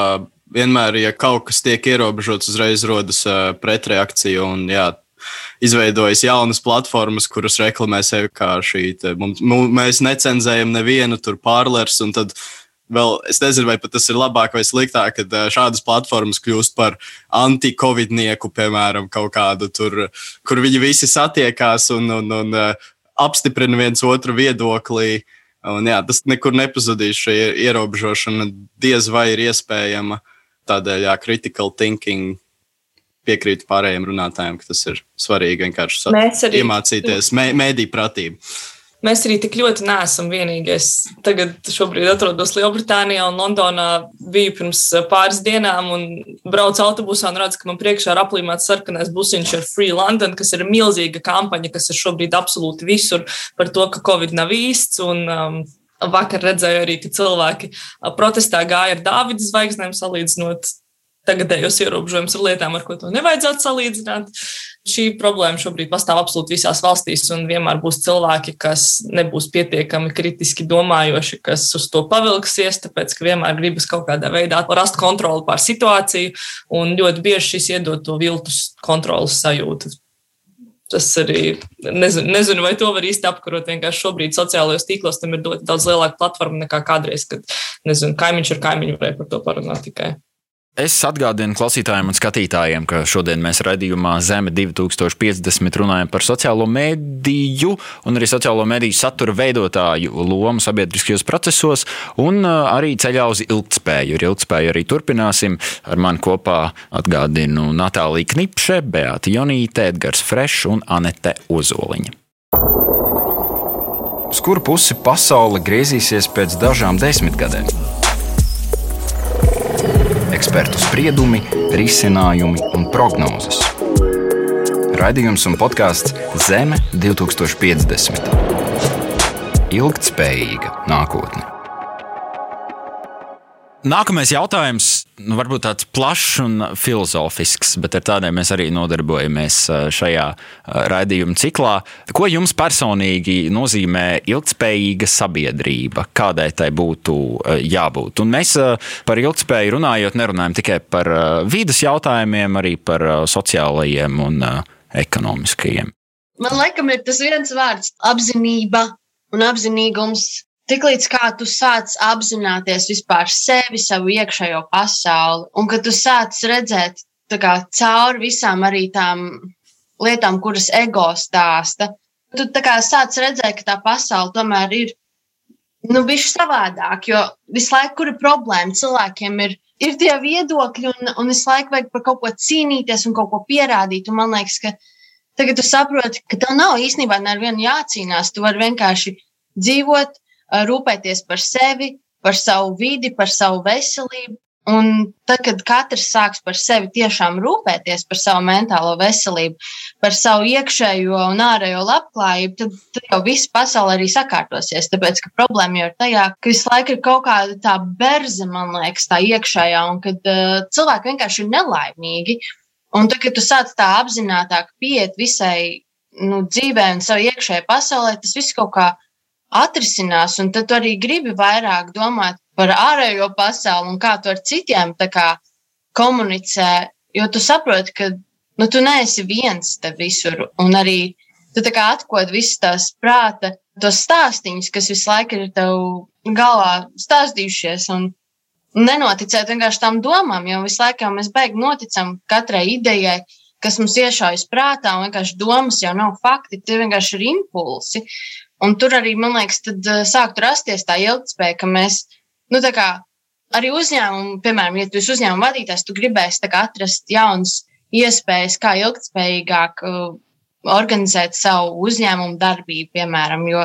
vienmēr, ja kaut kas tiek ierobežots, uzreiz rodas uh, pretreakcija. Un, jā, izveidojis jaunas platformas, kuras reklamē sevi kā šī. Mums, mēs necenzējam nevienu tur pārlers, un tad vēl es nezinu, vai tas ir labāk vai sliktāk, kad šādas platformas kļūst par anti-covidnieku, piemēram, kaut kādu tur, kur viņi visi satiekās un, un, un apstiprina viens otru viedokli. Un, jā, tas nekur nepazudīs. Šī ierobežošana diez vai ir iespējama. Tādēļ, jā, critical thinking piekrītu pārējiem runātājiem, ka tas ir svarīgi vienkārši arī... iemācīties mē, mēdī pratību. Mēs arī tik ļoti neesam vienīgais. Tagad šobrīd atrodos Lielbritānijā un Londonā. Biju pirms pāris dienām un braucu autobusā un redzu, ka man priekšā ir aplīmēts sarkanais busiņš ar Free London, kas ir milzīga kampaņa, kas ir šobrīd absolūti visur par to, ka Covid nav īsts. Un, um, Vakar redzēju arī, ka cilvēki protestā gāja ar Dāvidas zvaigznēm, salīdzinot tagadējos ierobežojumus ar lietām, ar ko to nevajadzētu salīdzināt. Šī problēma šobrīd pastāv absolūti visās valstīs, un vienmēr būs cilvēki, kas nebūs pietiekami kritiski domājoši, kas uz to pavilksies, tāpēc ka vienmēr gribas kaut kādā veidā rast kontroli pār situāciju, un ļoti bieži šis iedod to viltus kontrolas sajūtu. Tas arī nezinu, nezinu, vai to var īsti apkarot. Vienkārši šobrīd sociālajos tīklos tam ir daudz lielāka platforma nekā kādreiz, kad nezinu, kaimiņš ar kaimiņu varēja par to parunāt tikai. Es atgādinu klausītājiem un skatītājiem, ka šodien mēs raidījumā Zeme 2050 runājam par sociālo mediju un arī sociālo mediju satura veidotāju lomu sabiedriskajos procesos un uh, arī ceļā uz ilgspēju. Ar ilgspēju arī turpināsim. Ar mani kopā atgādinu Natālija Knipše, Beata Jonīte, Edgars Frešs un Anete Ozoliņa. Uz kuru pusi pasaule griezīsies pēc dažām desmitgadēm? Ekspertu spriedumi, risinājumi un prognozes. Radījums un podkāsts Zeme 2050. Ilgtspējīga nākotne. Nākamais jautājums, nu, varbūt tāds plašs un filozofisks, bet ar tādiem mēs arī nodarbojamies šajā raidījuma ciklā. Ko jums personīgi nozīmē ilgspējīga sabiedrība? Kādai tai būtu jābūt? Un mēs par ilgspēju runājot, nerunājam tikai par vidas jautājumiem, arī par sociālajiem un ekonomiskajiem. Man liekas, ir tas viens vārds - apziņība un apzinīgums Tiklīdz kā tu sāc apzināties vispār sevi, savu iekšējo pasauli, un ka tu sāc redzēt kā, cauri visām arī tām lietām, kuras ego stāsta, tu kā, sāc redzēt, ka tā pasaule tomēr ir nu, bijusi savādāk. Jo visu laiku, kur ir problēma, cilvēkiem ir, ir tie viedokļi, un, un visu laiku vajag par kaut ko cīnīties un kaut ko pierādīt. Un man liekas, ka tagad tu saproti, ka tev nav īstenībā nevienu jācīnās. Tu vari vienkārši dzīvot rūpēties par sevi, par savu vidi, par savu veselību. Un tad, kad katrs sāks par sevi tiešām rūpēties par savu mentālo veselību, par savu iekšējo un ārējo labklājību, tad, tad jau viss pasaule arī sakārtosies. Tāpēc, ka problēma jau ir tajā, ka visu laiku ir kaut kāda tā berze, man liekas, tā iekšējā, un kad uh, cilvēki vienkārši ir nelaimīgi. Un tad, kad tu sāc tā apzinātāk pieiet visai nu, dzīvē un savai iekšējai pasaulē, tas viss kaut kā atrisinās, un tad tu arī gribi vairāk domāt par ārējo pasauli un kā tu ar citiem kā, komunicē. Jo tu saproti, ka nu, tu neesi viens te visur, un arī tu atkod visas tās prāta, tos stāstīņus, kas visu laiku ir tev galvā stāstījušies. Un, Nenoticēt vienkārši tam domām, jo visu laiku mēs beigām noticam katrai idejai, kas mums iešaujas prātā, un vienkārši domas jau nav fakti, tie vienkārši ir impulsi. Un tur arī, man liekas, tad uh, sāktu rasties tā ilgspēja, ka mēs, nu, tā kā arī uzņēmumu, piemēram, ja tu esi uzņēmuma vadītājs, tu gribēsi kā, atrast jaunas iespējas, kā ilgspējīgāk uh, organizēt savu uzņēmumu darbību, piemēram, jo,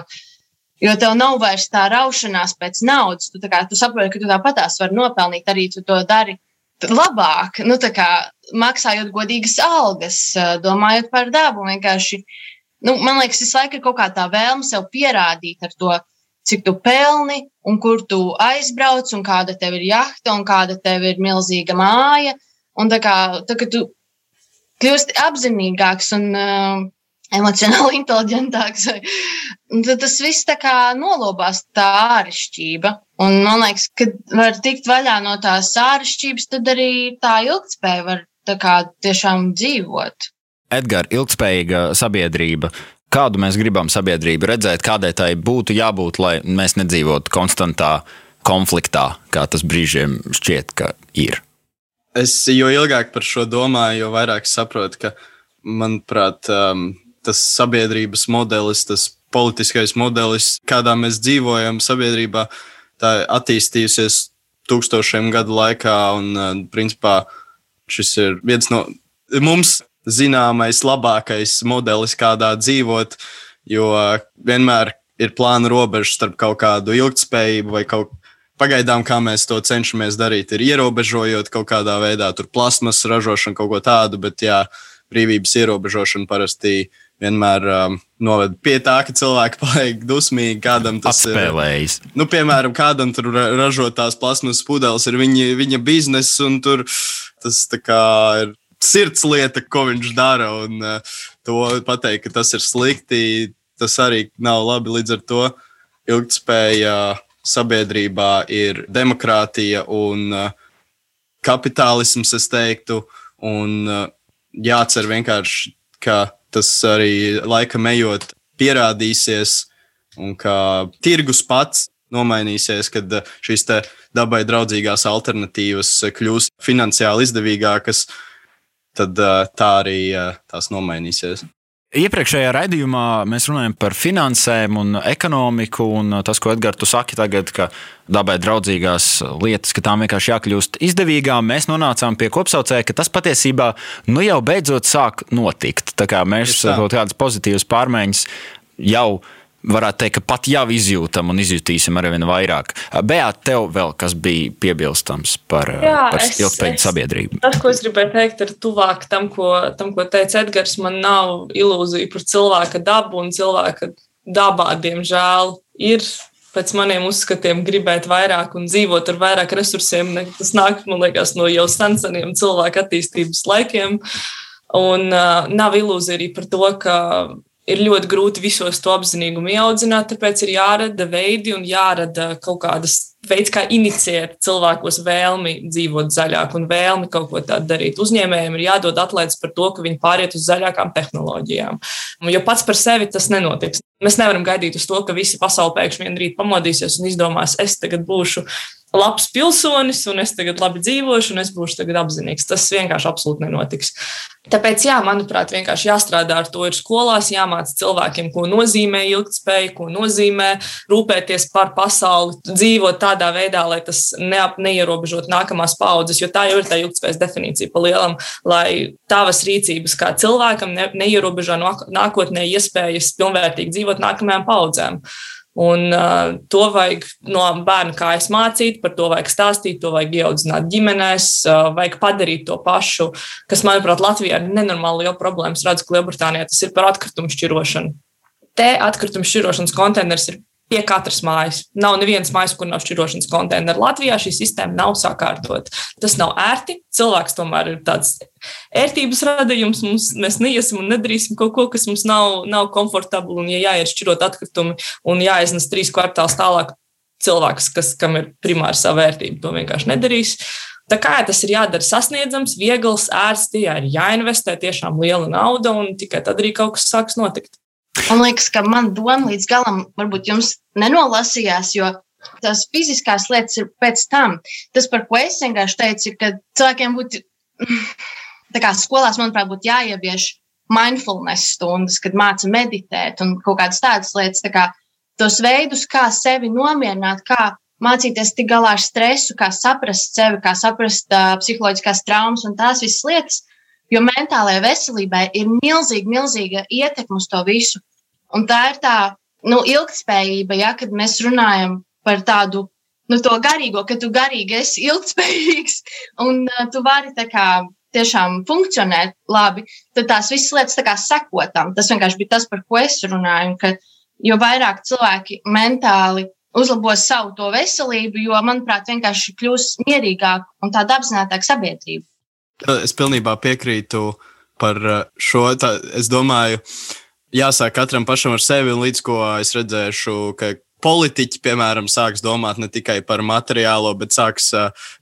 jo tev nav vairs tā raušanās pēc naudas. Tu, kā, tu saproti, ka tu tāpatās vari nopelnīt, arī tu to dari labāk, nu, kā, maksājot godīgas algas, uh, domājot par dabu, vienkārši nu, man liekas, visu laiku ir kaut kā tā vēlme sev pierādīt ar to, cik tu pelni un kur tu aizbrauc, un kāda tev ir jahta, un kāda tev ir milzīga māja. Un tā kā, tā, tu kļūsti apzinīgāks un uh, emocionāli <laughs> inteliģentāks, tad tas viss tā kā nolobās tā āršķirība. Un man liekas, ka var tikt vaļā no tās āršķirības, tad arī tā ilgspēja var tā kā tiešām dzīvot. Edgars, ilgspējīga sabiedrība. Kādu mēs gribam sabiedrību redzēt, kādai tai būtu jābūt, lai mēs nedzīvotu konstantā konfliktā, kā tas brīžiem šķiet, ka ir. Es jo ilgāk par šo domāju, jo vairāk saprotu, ka, manuprāt, um, tas sabiedrības modelis, tas politiskais modelis, kādā mēs dzīvojam sabiedrībā, tā attīstījusies tūkstošiem gadu laikā. Un, uh, principā, šis ir viens no mums zināmais, labākais modelis, kādā dzīvot, jo vienmēr ir plāna robeža starp kaut kādu ilgspējību vai kaut Pagaidām, kā mēs to cenšamies darīt, ir ierobežojot kaut kādā veidā, tur plasmas ražošanu, kaut ko tādu, bet jā, brīvības ierobežošana parasti vienmēr um, noved pie tā, ka cilvēki <laughs> paliek dusmīgi. Kādam tas Atspēlējis. ir. Nu, piemēram, kādam tur ražotās plasmas pudeles ir viņa, viņa biznesa, un tur tas ir sirds lieta, ko viņš dara. Un uh, to pateikt, ka tas ir slikti, tas arī nav labi. Līdz ar to ilgspēja sabiedrībā ir demokrātija un uh, kapitālisms, es teiktu. Un uh, jācer vienkārši, ka tas arī laika ejot pierādīsies, un ka tirgus pats nomainīsies, kad šīs dabai draudzīgās alternatīvas kļūs finansiāli izdevīgākas. Uh, tad tā arī tās nomainīsies. Iepriekšējā raidījumā mēs runājam par finansēm un ekonomiku. Un tas, ko Edgars, tu saki tagad, ka dabai draudzīgās lietas, ka tām vienkārši jākļūst izdevīgām, mēs nonācām pie kopsaucēja, ka tas patiesībā nu jau beidzot sāk notikt. Tā kā mēs kaut kādas pozitīvas pārmaiņas jau varētu teikt, ka pat jau izjūtam un izjutīsim arī vien vairāk. Beat, tev vēl kas bija piebilstams par, Jā, par ilgspējīgu sabiedrību? Tas, ko es gribēju teikt, ir tuvāk tam, ko, tam, ko teica Edgars. Man nav ilūzija par cilvēka dabu un cilvēka dabā, diemžēl, ir pēc maniem uzskatiem gribēt vairāk un dzīvot ar vairāk resursiem. Tas nāk, liekas, no jau seniem cilvēku attīstības laikiem. Un uh, nav ilūzija arī par to, ka ir ļoti grūti visos to apzinīgumu ieaudzināt, tāpēc ir jārada veidi un jārada kaut kādas veids, kā inicijēt cilvēkos vēlmi dzīvot zaļāk un vēlmi kaut ko tādu darīt. Uzņēmējiem ir jādod atlaides par to, ka viņi pāriet uz zaļākām tehnoloģijām. Jo pats par sevi tas nenotiks. Mēs nevaram gaidīt uz to, ka visi pasauli pēkšņi vienā rītā pamodīsies un izdomās, es tagad būšu labs pilsonis, un es tagad labi dzīvošu, un es būšu tagad apzinīgs. Tas vienkārši absolūti nenotiks. Tāpēc, jā, manuprāt, vienkārši jāstrādā ar to ir skolās, jāmāca cilvēkiem, ko nozīmē ilgspēja, ko nozīmē rūpēties par pasauli, dzīvot tādā veidā, lai tas neap, neierobežot nākamās paudzes, jo tā jau ir tā ilgspējas definīcija pa lielam, lai tavas rīcības kā cilvēkam ne, neierobežo nākotnē iespējas pilnvērtīgi dzīvot nākamajām paudzēm. Un uh, to vajag no bērna kājas mācīt, par to vajag stāstīt, to vajag ieaudzināt ģimenēs, uh, vajag padarīt to pašu, kas, manuprāt, Latvijā ir nenormāli liela problēma. Es redzu, ka Lielbritānijā tas ir par atkritumu šķirošanu. Te atkritumu šķirošanas konteiners ir pie katras mājas. Nav nevienas mājas, kur nav šķirošanas konteineru. Latvijā šī sistēma nav sakārtot. Tas nav ērti. Cilvēks tomēr ir tāds ērtības radījums. Mums, mēs neiesim un nedarīsim kaut ko, kas mums nav, nav komfortabli. Un, ja jāiet šķirot atkritumi un jāiznes trīs kvartālus tālāk, cilvēks, kas, kam ir primāra sava vērtība, to vienkārši nedarīs. Tā kā tas ir jādara sasniedzams, viegls, ērts, jā, ir jāinvestē tiešām liela nauda, un tikai tad arī kaut kas sāks notikt. Man liekas, ka man doma līdz galam varbūt jums nenolasījās, jo tās fiziskās lietas ir pēc tam. Tas, par ko es vienkārši teicu, ka cilvēkiem būtu, tā kā skolās, manuprāt, būtu jāievieš mindfulness stundas, kad māca meditēt un kaut kādas tādas lietas, tā kā tos veidus, kā sevi nomierināt, kā mācīties tik galā ar stresu, kā saprast sevi, kā saprast uh, psiholoģiskās traumas un tās visas lietas Jo mentālajai veselībai ir milzīga, milzīga ietekme uz to visu. Un tā ir tā nu, ilgspējība, ja, kad mēs runājam par tādu nu, garīgo, ka tu garīgi esi ilgspējīgs un uh, tu vari kā, tiešām funkcionēt labi, tad tās visas lietas kā, sekotam. Tas vienkārši bija tas, par ko es runāju. Ka, jo vairāk cilvēki mentāli uzlabos savu to veselību, jo, manuprāt, vienkārši kļūs mierīgāk un tāda apzinātāka sabiedrība. Es pilnībā piekrītu par šo. Tā, es domāju, jāsāk katram pašam ar sevi, un līdz ko es redzēšu, ka politiķi, piemēram, sāks domāt ne tikai par materiālo, bet sāks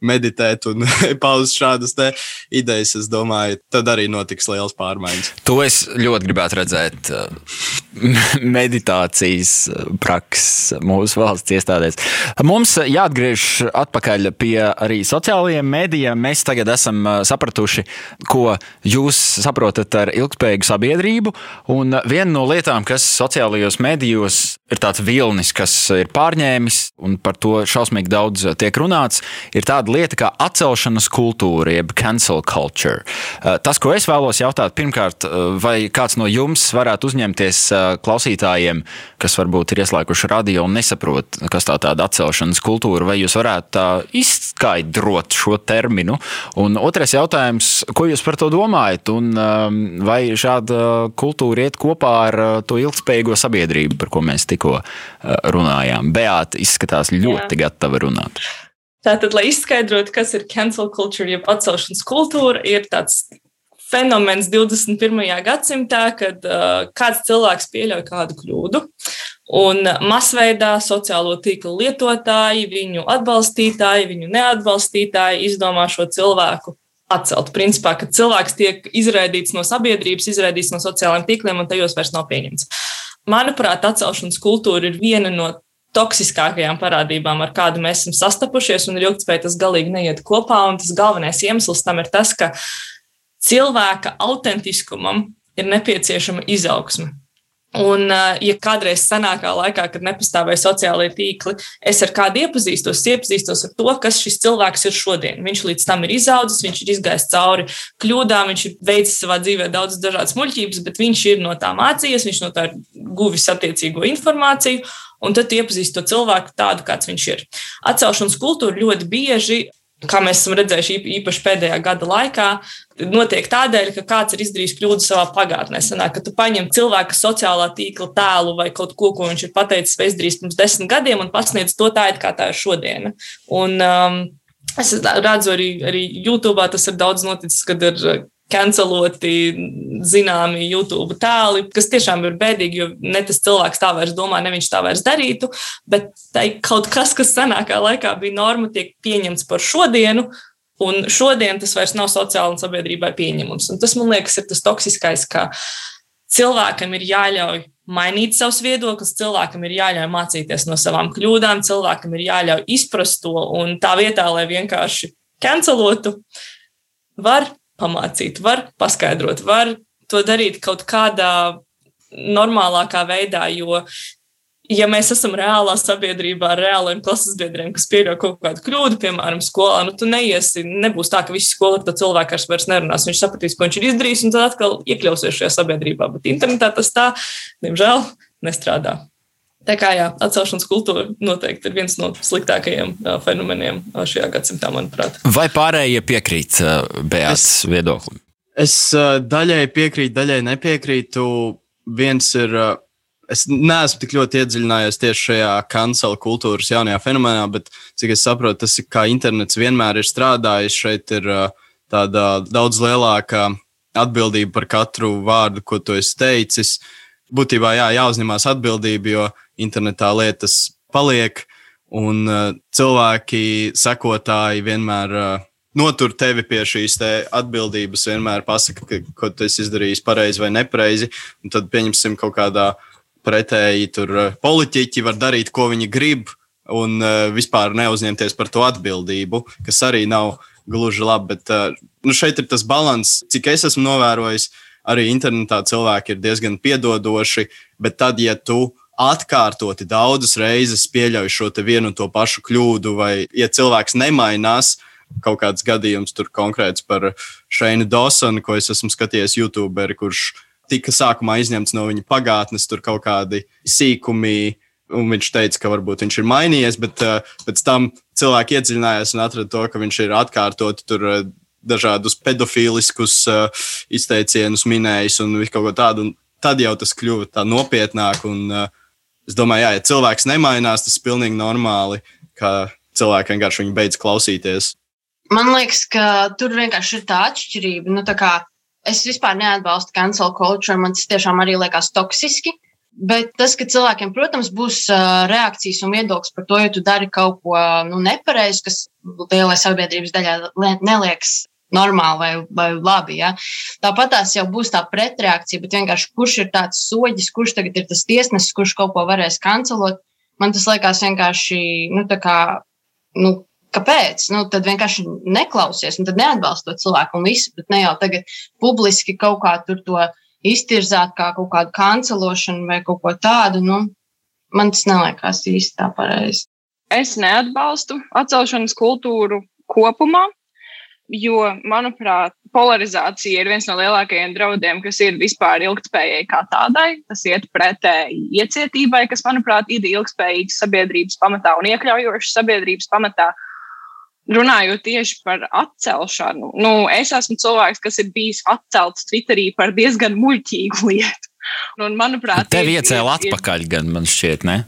meditēt un <laughs> paust šādas idejas, es domāju, tad arī notiks liels pārmaiņas. To es ļoti gribētu redzēt. <laughs> Meditācijas prakses mūsu valsts iestādēs. Mums jāatgriež atpakaļ pie arī sociālajiem mēdījiem. Mēs tagad esam sapratuši, ko jūs saprotat ar ilgspējīgu sabiedrību. Un viena no lietām, kas sociālajos mēdījos ir tāds vilnis, kas ir pārņēmis, un par to šausmīgi daudz tiek runāts, ir tāda lieta kā atcelšanas kultūra, jeb cancel culture. Tas, ko es vēlos jautāt, pirmkārt, vai kāds no jums varētu uzņemties klausītājiem, kas varbūt ir ieslēguši radio un nesaprot, kas tā tāda atcelšanas kultūra, vai jūs varētu tā izskaidrot šo terminu? Un otrais jautājums, ko jūs par to domājat? Un um, vai šāda kultūra iet kopā ar uh, to ilgspējīgo sabiedrību, par ko mēs tikko uh, runājām? Beāta izskatās ļoti Jā. gatava runāt. Tātad, lai izskaidrotu, kas ir cancel culture, jeb atcelšanas kultūra, ir tāds fenomens 21. gadsimtā, kad uh, kāds cilvēks pieļauj kādu kļūdu. Un masveidā sociālo tīklu lietotāji, viņu atbalstītāji, viņu neatbalstītāji izdomā šo cilvēku atcelt. Principā, kad cilvēks tiek izraidīts no sabiedrības, izraidīts no sociālajiem tīkliem, un tajos vairs nav pieņemts. Manuprāt, atcelšanas kultūra ir viena no toksiskākajām parādībām, ar kādu mēs esam sastapušies, un ilgspēja tas galīgi neiet kopā. Un tas galvenais iemesls tam ir tas, ka cilvēka autentiskumam ir nepieciešama izaugsme. Un, eh, ja kādreiz senākā laikā, kad nepastāvēja sociālai tīkli, es ar kādu iepazīstos, iepazīstos ar to, kas šis cilvēks ir šodien. Viņš līdz tam ir izaudzis, viņš ir izgājis cauri kļūdām, viņš ir veicis savā dzīvē daudz dažādas muļķības, bet viņš ir no tā mācījies, viņš no tā ir guvis attiecīgo informāciju, un tad iepazīst to cilvēku tādu, kāds viņš ir. Atcelšanas kultūra ļoti bieži kā mēs esam redzējuši īpaši pēdējā gada laikā, notiek tādēļ, ka kāds ir izdarījis kļūdu savā pagātnē. Sanāk, ka tu paņem cilvēka sociālā tīkla tēlu vai kaut ko, ko viņš ir pateicis vai izdarījis pirms desmit gadiem, un pasniedz to tā, kā tā ir šodiena. Un, um, Es redzu arī, arī YouTube, tas ir daudz noticis, kad ir canceloti zināmi YouTube tēli, kas tiešām ir bēdīgi, jo ne tas cilvēks tā vairs domā, ne viņš tā vairs darītu, bet kaut kas, kas senākā laikā bija norma, tiek pieņemts par šodienu. Un šodien tas vairs nav sociāli un sabiedrībai pieņemams. Un tas, man liekas, ir tas toksiskais, ka cilvēkam ir jāļauj mainīt savus viedokļus, cilvēkam ir jāļauj mācīties no savām kļūdām, cilvēkam ir jāļauj izprast to, un tā vietā, lai vienkārši cancelotu, var pamācīt, var paskaidrot, var to darīt kaut kādā normālākā veidā, jo ja mēs esam reālā sabiedrībā ar reāliem klases biedriem, kas pieļauj kaut kādu kļūdu, piemēram, skolā, nu, tu neiesi, nebūs tā, ka visi skolotāji to cilvēku vairs nerunās. Viņš sapratīs, ko viņš ir izdarījis, un tad atkal iekļausies šajā sabiedrībā. Bet internetā tas tā, diemžēl, nestrādā. Tā kā jā, atcelšanas kultūra noteikti ir viens no sliktākajiem uh, fenomeniem uh, šajā gadsimtā, manuprāt. Vai pārējie piekrīt uh, Beatas viedoklim? Es uh, daļai piekrītu, daļai nepiekrītu. Viens ir, uh, es neesmu tik ļoti iedziļinājies tieši šajā kancela kultūras jaunajā fenomenā, bet cik es saprotu, tas ir kā internets vienmēr ir strādājis. Šeit ir tāda daudz lielāka atbildība par katru vārdu, ko tu esi teicis. Būtībā jā, jāuzņemās atbildība, jo internetā lietas paliek, un cilvēki, sekotāji vienmēr notur tevi pie šīs atbildības, vienmēr pasaka, ka, ko tu esi izdarījis pareizi vai nepareizi, tad pieņemsim kaut kādā pretēji tur eh, politiķi var darīt, ko viņi grib, un uh, vispār neuzņemties par to atbildību, kas arī nav gluži labi. Bet uh, nu šeit ir tas līdzsvars, cik es esmu novērojis. Arī internetā cilvēki ir diezgan piedodoši, bet tad, ja tu atkārtoti daudzas reizes pieļauj šo vienu un to pašu kļūdu, vai ja cilvēks nemainās, kaut kāds gadījums tur konkrēts par Šeinu Dosonu, ko es esmu skatījies YouTube, kurš tika sākumā izņemts no viņa pagātnes, tur kaut kādi sīkumi. Un viņš teica, ka varbūt viņš ir mainījies, bet uh, pēc tam cilvēki iedziļinājās un atrada to, ka viņš ir atkārtot tur uh, dažādus pedofīliskus uh, izteicienus minējis un kaut ko tādu. Un tad jau tas kļuva tā nopietnāk. Un, uh, es domāju, jā, ja cilvēks nemainās, tas ir pilnīgi normāli, ka cilvēki vienkārši viņu beidz klausīties. Man liekas, ka tur vienkārši ir tā atšķirība. Nu, tā kā es vispār neatbalstu cancel culture, man tas tiešām arī liekas toksiski. Bet tas, ka cilvēkiem, protams, būs reakcijas un viedoklis par to, ja tu dari kaut ko nu, nepareizi, kas lielai sabiedrības daļai neliekas normāli vai, vai labi. Ja? Tāpat tās jau būs tā pretreakcija, bet vienkārši kurš ir tāds soģis, kurš tagad ir tas tiesnesis, kurš kaut ko varēs kancelot. Man tas liekas vienkārši, nu, tā kā, nu, Kāpēc? Nu, tad vienkārši neklausies, un tad neatbalst to cilvēku un visu, bet ne jau tagad publiski kaut kā tur to iztirzāt kā kaut kādu kancelošanu vai kaut ko tādu. Nu, man tas neliekas īsti tā pareizi. Es neatbalstu atcelšanas kultūru kopumā, jo, manuprāt, polarizācija ir viens no lielākajiem draudiem, kas ir vispār ilgspējai kā tādai. Tas iet pretēji iecietībai, kas, manuprāt, ir ilgspējīgas sabiedrības pamatā un iekļaujošas sabiedrības pamatā. Runājot tieši par atcelšanu, nu, es esmu cilvēks, kas ir bijis atcelts Twitterī par diezgan muļķīgu lietu. Un, manuprāt, tev iecēla atpakaļ, gan man šķiet, ne?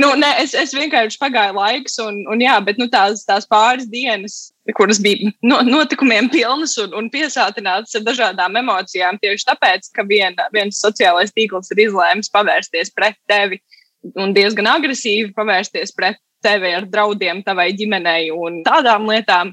Nu, nē, es, es vienkārši pagāju laiks, un, un jā, bet nu, tās, tās pāris dienas, kuras bija no, notikumiem pilnas un, un piesātinātas ar dažādām emocijām, tieši tāpēc, ka viena, viens sociālais tīkls ir izlēmis pavērsties pret tevi un diezgan agresīvi pavērsties pret tevi ar draudiem tavai ģimenei un tādām lietām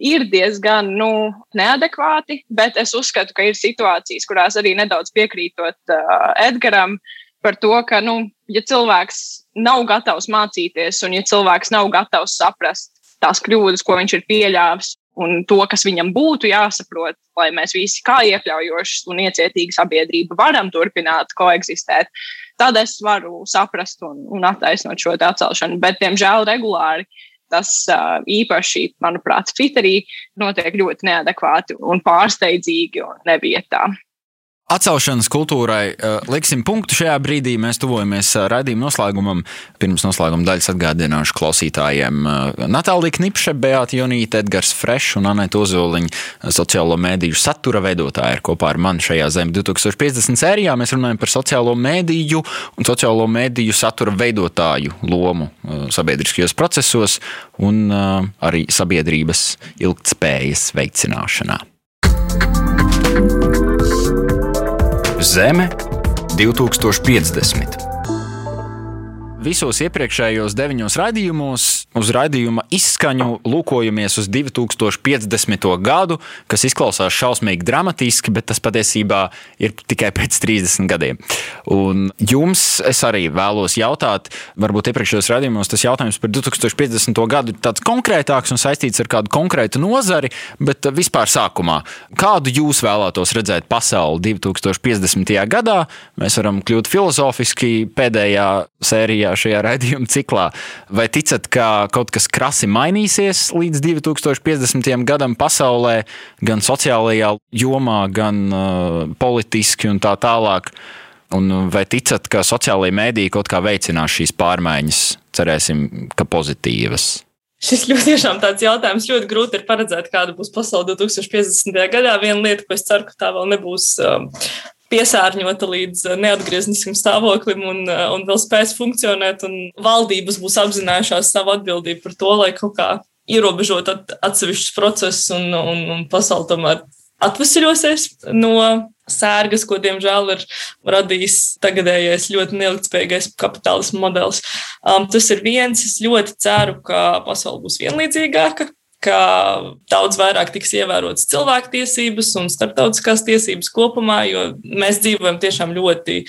ir diezgan nu, neadekvāti, bet es uzskatu, ka ir situācijas, kurās arī nedaudz piekrītot uh, Edgaram par to, ka, nu, ja cilvēks nav gatavs mācīties un ja cilvēks nav gatavs saprast tās kļūdas, ko viņš ir pieļāvis, un to, kas viņam būtu jāsaprot, lai mēs visi kā iekļaujoši un iecietīgi sabiedrība varam turpināt koeksistēt, tad es varu saprast un, un attaisnot šo atcelšanu. Bet, diemžēl, regulāri tas īpaši, manuprāt, Twitterī notiek ļoti neadekvāti un pārsteidzīgi un nevietā. Atcelšanas kultūrai uh, liksim punktu šajā brīdī. Mēs tuvojamies uh, raidījuma noslēgumam. Pirms noslēguma daļas atgādināšu klausītājiem uh, Natālija Knipše, Beata Jonīte, Edgars Frešs un Anēta Ozoliņa sociālo mēdīju satura veidotāji ir kopā ar mani šajā Zem 2050 sērijā. Mēs runājam par sociālo mēdīju un sociālo mēdīju satura veidotāju lomu sabiedriskajos procesos un arī sabiedrības ilgtspējas veicināšanā. Zeme 2050. Visos iepriekšējos deviņos raidījumos uz raidījuma izskaņu lūkojamies uz 2050. gadu, kas izklausās šausmīgi dramatiski, bet tas patiesībā ir tikai pēc 30 gadiem. Un jums es arī vēlos jautāt, varbūt iepriekšējos raidījumos tas jautājums par 2050. gadu ir tāds konkrētāks un saistīts ar kādu konkrētu nozari, bet vispār sākumā, kādu jūs vēlētos redzēt pasauli 2050. gadā, mēs varam kļūt filozofiski pēdējā sērijā šajā raidījuma ciklā. Vai ticat, ka kaut kas krasi mainīsies līdz 2050. gadam pasaulē, gan sociālajā jomā, gan uh, politiski un tā tālāk? Un vai ticat, ka sociālajie mēdīji kaut kā veicinās šīs pārmaiņas? Cerēsim, ka pozitīvas. Šis ļoti tiešām tāds jautājums. Ļoti grūti ir paredzēt, kāda būs pasaule 2050. gadā. Viena lieta, ko es ceru, ka tā vēl nebūs um, piesārņota līdz neatgriezniskam stāvoklim un, un vēl spēs funkcionēt. Valdības būs apzinājušās savu atbildību par to, lai kaut kā ierobežot atsevišķus procesus un, un, un pasauli tomēr atvesaļosies no sērgas, ko diemžēl ir radījis tagadējais ļoti neilgtspējīgais kapitālismu modelis. Um, tas ir viens. Es ļoti ceru, ka pasaule būs vienlīdzīgāka, ka daudz vairāk tiks ievērotas cilvēktiesības un starptautiskās tiesības kopumā, jo mēs dzīvojam tiešām ļoti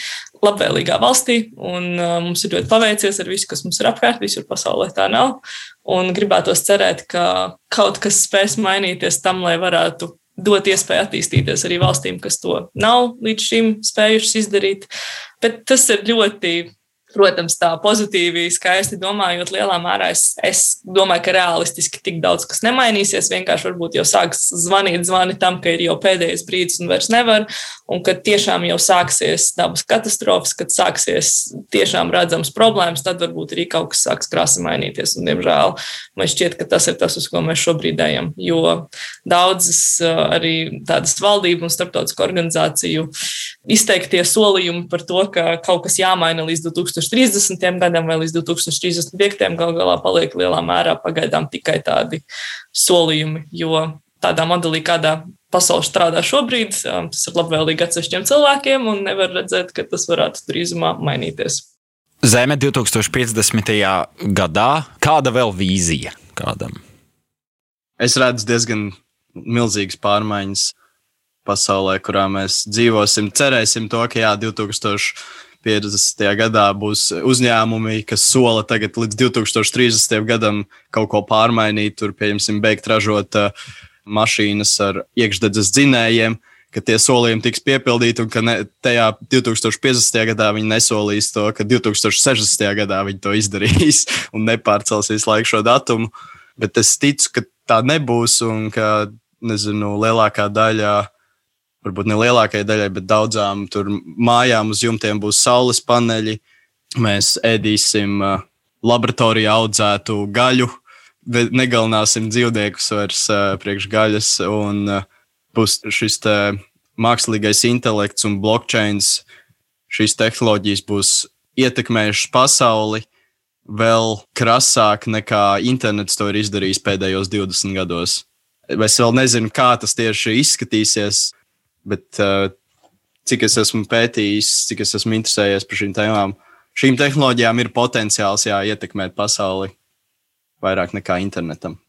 labvēlīgā valstī, un uh, mums ir ļoti paveicies ar visu, kas mums ir apkārt, visur pasaulē tā nav. Un gribētos cerēt, ka kaut kas spēs mainīties tam, lai varētu dot iespēju attīstīties arī valstīm, kas to nav līdz šim spējušas izdarīt. Bet tas ir ļoti protams, tā pozitīvi, skaisti domājot, lielā mērā es, es domāju, ka realistiski tik daudz kas nemainīsies. Vienkārši varbūt jau sāks zvanīt, zvani tam, ka ir jau pēdējais brīdis un vairs nevar, un kad tiešām jau sāksies dabas katastrofas, kad sāksies tiešām redzams problēmas, tad varbūt arī kaut kas sāks krasi mainīties. Un, diemžēl man šķiet, ka tas ir tas, uz ko mēs šobrīd ejam. Jo daudzas arī tādas valdību un starptautisku organizāciju izteiktie solījumi par to, ka kaut kas jāmaina līdz 2030. gadam vai līdz 2035. gal galā paliek lielā mērā pagaidām tikai tādi solījumi, jo tādā modelī, kādā pasaule strādā šobrīd, um, tas ir labvēlīgi atsevišķiem cilvēkiem un nevar redzēt, ka tas varētu drīzumā mainīties. Zeme 2050. gadā, kāda vēl vīzija kādam? Es redzu diezgan milzīgas pārmaiņas pasaulē, kurā mēs dzīvosim. Cerēsim to, ka jā, 2050. gadā būs uzņēmumi, kas sola tagad līdz 2030. gadam kaut ko pārmainīt, tur, pieņemsim, beigt ražot uh, mašīnas ar iekšdedzes dzinējiem. Ka tie solījumi tiks piepildīti, un ka ne, tajā 2050. gadā viņi nesolīs to, ka 2060. gadā viņi to izdarīs <laughs> un nepārcels visu laiku šo datumu. Bet es ticu, ka tā nebūs, un ka nezinu, lielākā daļa varbūt ne lielākajai daļai, bet daudzām tur mājām uz jumtiem būs saules paneļi. Mēs ēdīsim uh, laboratorijā audzētu gaļu, negalināsim dzīvniekus vairs uh, priekš gaļas, un uh, būs šis mākslīgais intelekts un blockchain. Šīs tehnoloģijas būs ietekmējušas pasauli vēl krasāk nekā internets to ir izdarījis pēdējos 20 gados. Es vēl nezinu, kā tas tieši izskatīsies, Bet uh, cik es esmu pētījis, cik es esmu interesējies par šīm tēmām, šīm tehnoloģijām ir potenciāls jā, ietekmēt pasauli vairāk nekā internetam.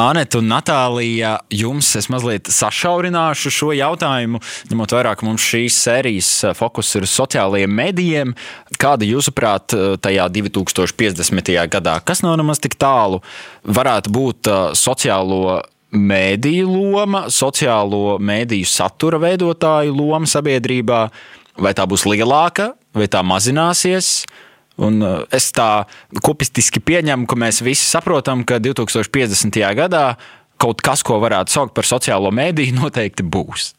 Anita un Natālija, jums es mazliet sašaurināšu šo jautājumu, ņemot vērā, ka mums šīs sērijas eh, fokus ir uz sociālajiem medijiem. Kāda, jūsuprāt, eh, tajā 2050. gadā, kas nav nemaz tik tālu, varētu būt sociālo mēdīju loma, sociālo mēdīju satura veidotāju loma sabiedrībā, vai tā būs lielāka, vai tā mazināsies. Un uh, es tā kopistiski pieņemu, ka mēs visi saprotam, ka 2050. gadā kaut kas, ko varētu saukt par sociālo mēdīju, <laughs> noteikti būs.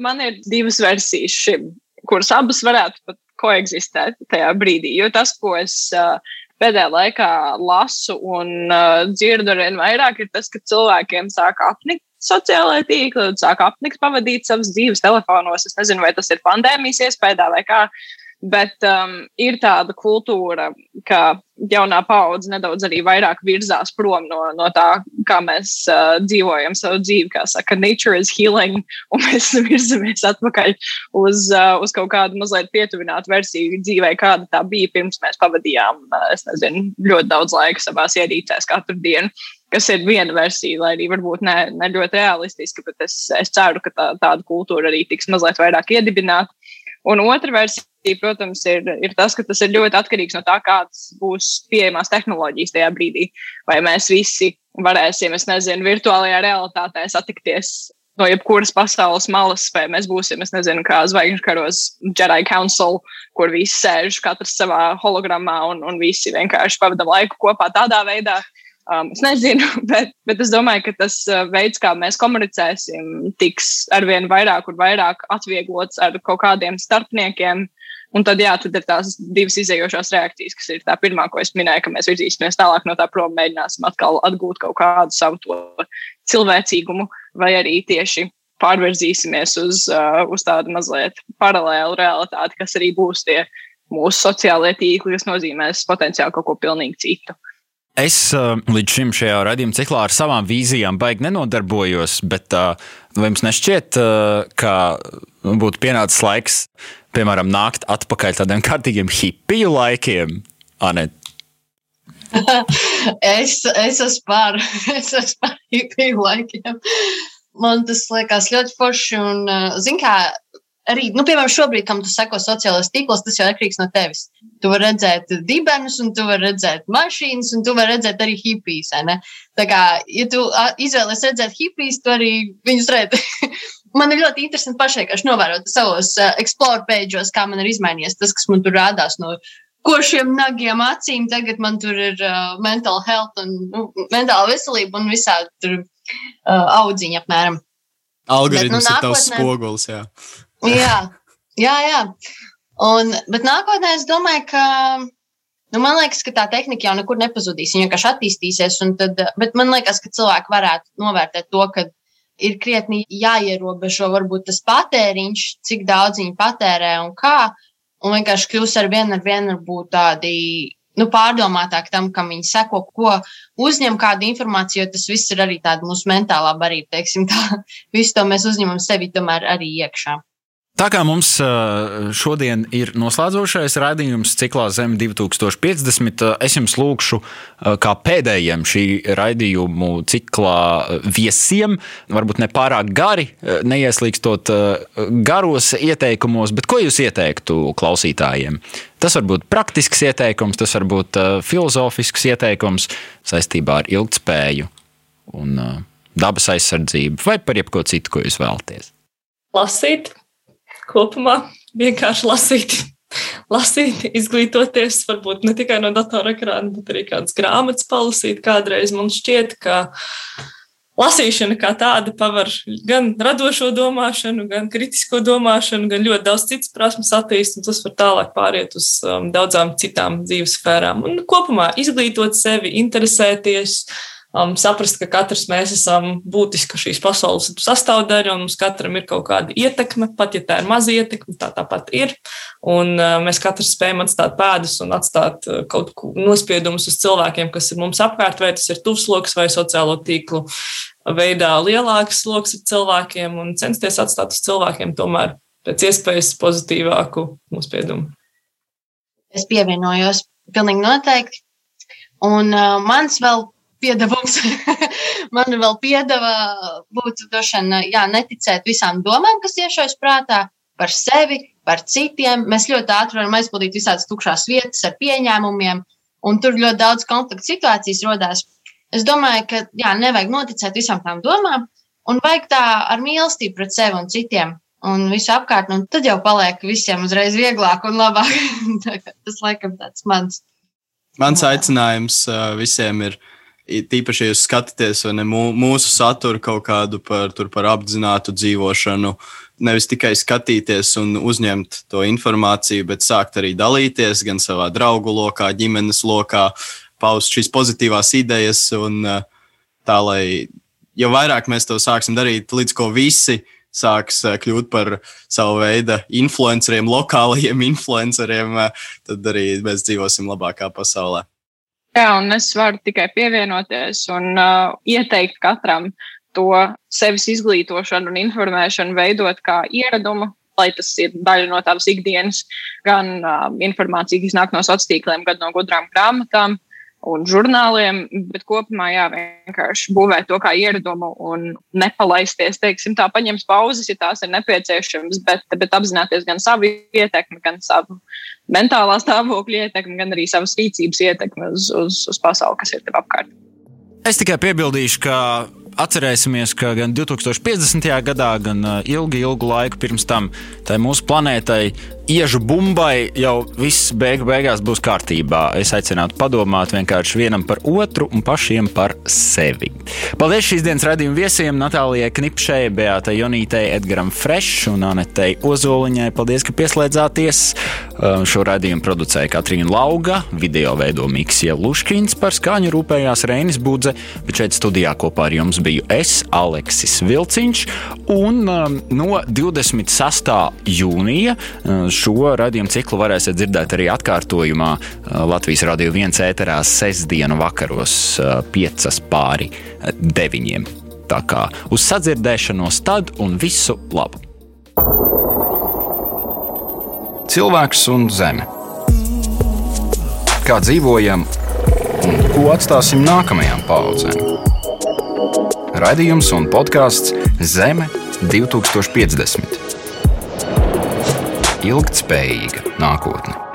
Man ir divas versijas šim, kuras abas varētu pat koegzistēt tajā brīdī. Jo tas, ko es uh, pēdējā laikā lasu un uh, dzirdu ar vien vairāk, ir tas, ka cilvēkiem sāk apnikt sociālai tīkli, sāk apnikt pavadīt savas dzīves telefonos. Es nezinu, vai tas ir pandēmijas iespējā vai kā. Bet um, ir tāda kultūra, ka jaunā paudze nedaudz arī vairāk virzās prom no, no tā, kā mēs uh, dzīvojam savu dzīvi. Kā saka, nature is healing, <laughs> un mēs virzamies atpakaļ uz, uh, uz kaut kādu mazliet pietuvinātu versiju dzīvē, kāda tā bija pirms mēs pavadījām, uh, nezinu, ļoti daudz laika savās ierīcēs katru dienu. Kas ir viena versija, lai arī varbūt ne, ne ļoti realistiska, bet es, es ceru, ka tā, tāda kultūra arī tiks mazliet vairāk iedibināta. Un otra versija protams, ir, ir tas, ka tas ir ļoti atkarīgs no tā, kādas būs pieejamās tehnoloģijas tajā brīdī. Vai mēs visi varēsim, es nezinu, virtuālajā realitātē satikties no jebkuras pasaules malas, vai mēs būsim, es nezinu, kā zvaigžņu karos Jedi Council, kur visi sēž katrs savā hologrammā un, un visi vienkārši pavadām laiku kopā tādā veidā. Um, es nezinu, <laughs> bet, bet es domāju, ka tas uh, veids, kā mēs komunicēsim, tiks arvien vairāk un vairāk atvieglots ar kaut kādiem starpniekiem, Un tad, jā, tad ir tās divas izējošās reakcijas, kas ir tā pirmā, ko es minēju, ka mēs virzīsimies tālāk no tā prom, mēģināsim atkal atgūt kaut kādu savu cilvēcīgumu, vai arī tieši pārvirzīsimies uz, uh, uz tādu mazliet paralēlu realitāti, kas arī būs tie mūsu sociālie tīkli, kas nozīmēs potenciāli kaut ko pilnīgi citu. Es uh, līdz šim šajā raidījuma ciklā ar savām vīzijām baigi nenodarbojos, bet uh, vai jums nešķiet, uh, ka būtu pienācis laiks, piemēram, nākt atpakaļ tādiem kārtīgiem hipiju laikiem? Anet. <laughs> es, es esmu par, <laughs> es esmu par hipiju laikiem. Man tas liekas ļoti forši. Un, zin, kā, arī, nu, piemēram, šobrīd, kam tu seko sociālajos tīklos, tas jau atkarīgs no tevis. Tu vari redzēt dibenus, un tu vari redzēt mašīnas, un tu vari redzēt arī hipijas. Tā kā, ja tu izvēlies redzēt hipijas, tu arī viņus redzi. <laughs> man ir ļoti interesanti pašai, kā novērot savos uh, explore page'os, kā man ir izmainījies tas, kas man tur rādās no ko šiem nagiem acīm tagad man tur ir uh, mental health un nu, mentāla veselība un visādi tur uh, audziņi apmēram. Algoritms bet, nu, nākotnē... ir tavs spogulis, jā. jā, jā, jā. Un, bet nākotnē es domāju, ka, nu, man liekas, ka tā tehnika jau nekur nepazudīs. Viņa vienkārši attīstīsies, tad, bet man liekas, ka cilvēki varētu novērtēt to, ka ir krietni jāierobežo varbūt tas patēriņš, cik daudz viņi patērē un kā un vienkārši kļūst ar vienu ar vienu būt tādi nu, pārdomātāk tam, kam viņi seko, ko uzņem kādu informāciju, jo tas viss ir arī tāda mūsu mentālā barība, teiksim tā. <laughs> Visu to mēs uzņemam sevi tomēr arī iekšā. Tā kā mums šodien ir noslēdzošais raidījums ciklā Zem 2050, es jums lūgšu, kā pēdējiem šī raidījumu ciklā viesiem, varbūt ne pārāk gari, neieslīgstot garos ieteikumos, bet ko jūs ieteiktu klausītājiem? Tas var būt praktisks ieteikums, tas var būt filozofisks ieteikums saistībā ar ilgspēju un dabas aizsardzību vai par jebko citu, ko jūs vēlaties. Lasīt, kopumā vienkārši lasīt. <laughs> Lasīt, izglītoties, varbūt ne tikai no datora ekrāna, bet arī kādas grāmatas palasīt. Kādreiz man šķiet, ka lasīšana kā tāda paver gan radošo domāšanu, gan kritisko domāšanu, gan ļoti daudz citas prasmes attīstīt, un tas var tālāk pāriet uz um, daudzām citām dzīves sfērām. Un kopumā izglītot sevi, interesēties, uh, um, saprast, ka katrs mēs esam būtiska šīs pasaules sastāvdaļa, un mums katram ir kaut kāda ietekme, pat ja tā ir maza ietekme, tā tāpat ir. Un uh, mēs katrs spējam atstāt pēdas un atstāt uh, kaut ko nospiedumus uz cilvēkiem, kas ir mums apkārt, vai tas ir tuvs lokus vai sociālo tīklu veidā lielāks lokus ar cilvēkiem, un censties atstāt uz cilvēkiem tomēr pēc iespējas pozitīvāku nospiedumu. Es pievienojos pilnīgi noteikti. Un uh, mans vēl piedevums. <laughs> man vēl piedeva būt došana, jā, neticēt visām domām, kas iešaujas prātā par sevi, par citiem. Mēs ļoti ātri varam aizpildīt visādas tukšās vietas ar pieņēmumiem, un tur ļoti daudz konfliktu situācijas rodās. Es domāju, ka jā, nevajag noticēt visām tām domām, un vajag tā ar mīlestību pret sevi un citiem. Un visu apkārt, un tad jau paliek visiem uzreiz vieglāk un labāk. <laughs> Tas laikam tāds mans. Mans aicinājums uh, visiem ir uh, Tīpaši, ja skatāties ne, mūsu saturu kaut kādu par, par apzinātu dzīvošanu, nevis tikai skatīties un uzņemt to informāciju, bet sākt arī dalīties gan savā draugu lokā, ģimenes lokā, paust šīs pozitīvās idejas. Un, tā, lai jo vairāk mēs to sāksim darīt, līdz ko visi sāks kļūt par savu veidu influenceriem, lokālajiem <laughs> influenceriem, tad arī mēs dzīvosim labākā pasaulē. Jā, un es varu tikai pievienoties un uh, ieteikt katram to sevis izglītošanu un informēšanu veidot kā ieradumu, lai tas ir daļa no tādas ikdienas, gan uh, informācija, kas nāk no sociāliem tīkliem, gan no gudrām grāmatām un žurnāliem, bet kopumā jā, vienkārši būvēt to kā ieradumu un nepalaisties, teiksim, tā paņemt pauzes, ja tās ir nepieciešamas, bet, bet apzināties gan savu ietekmi, gan savu mentālā stāvokļa ietekmi, gan arī savas rīcības ietekmi uz, uz, uz pasauli, kas ir tev apkārt. Es tikai piebildīšu, ka atcerēsimies, ka gan 2050. gadā, gan ilgi, ilgu laiku pirms tam mūsu planētai iežu bumbai jau viss beigu beigās būs kārtībā. Es aicinātu padomāt vienkārši vienam par otru un pašiem par sevi. Paldies šīs dienas radījuma viesiem Natālijai Knipšai, Beatai Jonītei, Edgaram Fresh un Anetei Ozoliņai. Paldies, ka pieslēdzāties. Um, šo radījumu producēja Katrīna Lauga, video veido Miksija Luškins, par skaņu rūpējās Reinis Budze, bet šeit studijā kopā ar jums biju es, Aleksis Vilciņš, un um, no 26. jūnija uh, šo radījumu ciklu varēsiet dzirdēt arī atkārtojumā Latvijas Radio 1 ēterā sestdienu vakaros 5 pāri 9. Tā kā uz sadzirdēšanos tad un visu labu! Cilvēks un zeme. Kā dzīvojam un ko atstāsim nākamajām paudzēm? Radījums un podkāsts Zeme 2050. Ilgtspējīga nākotne.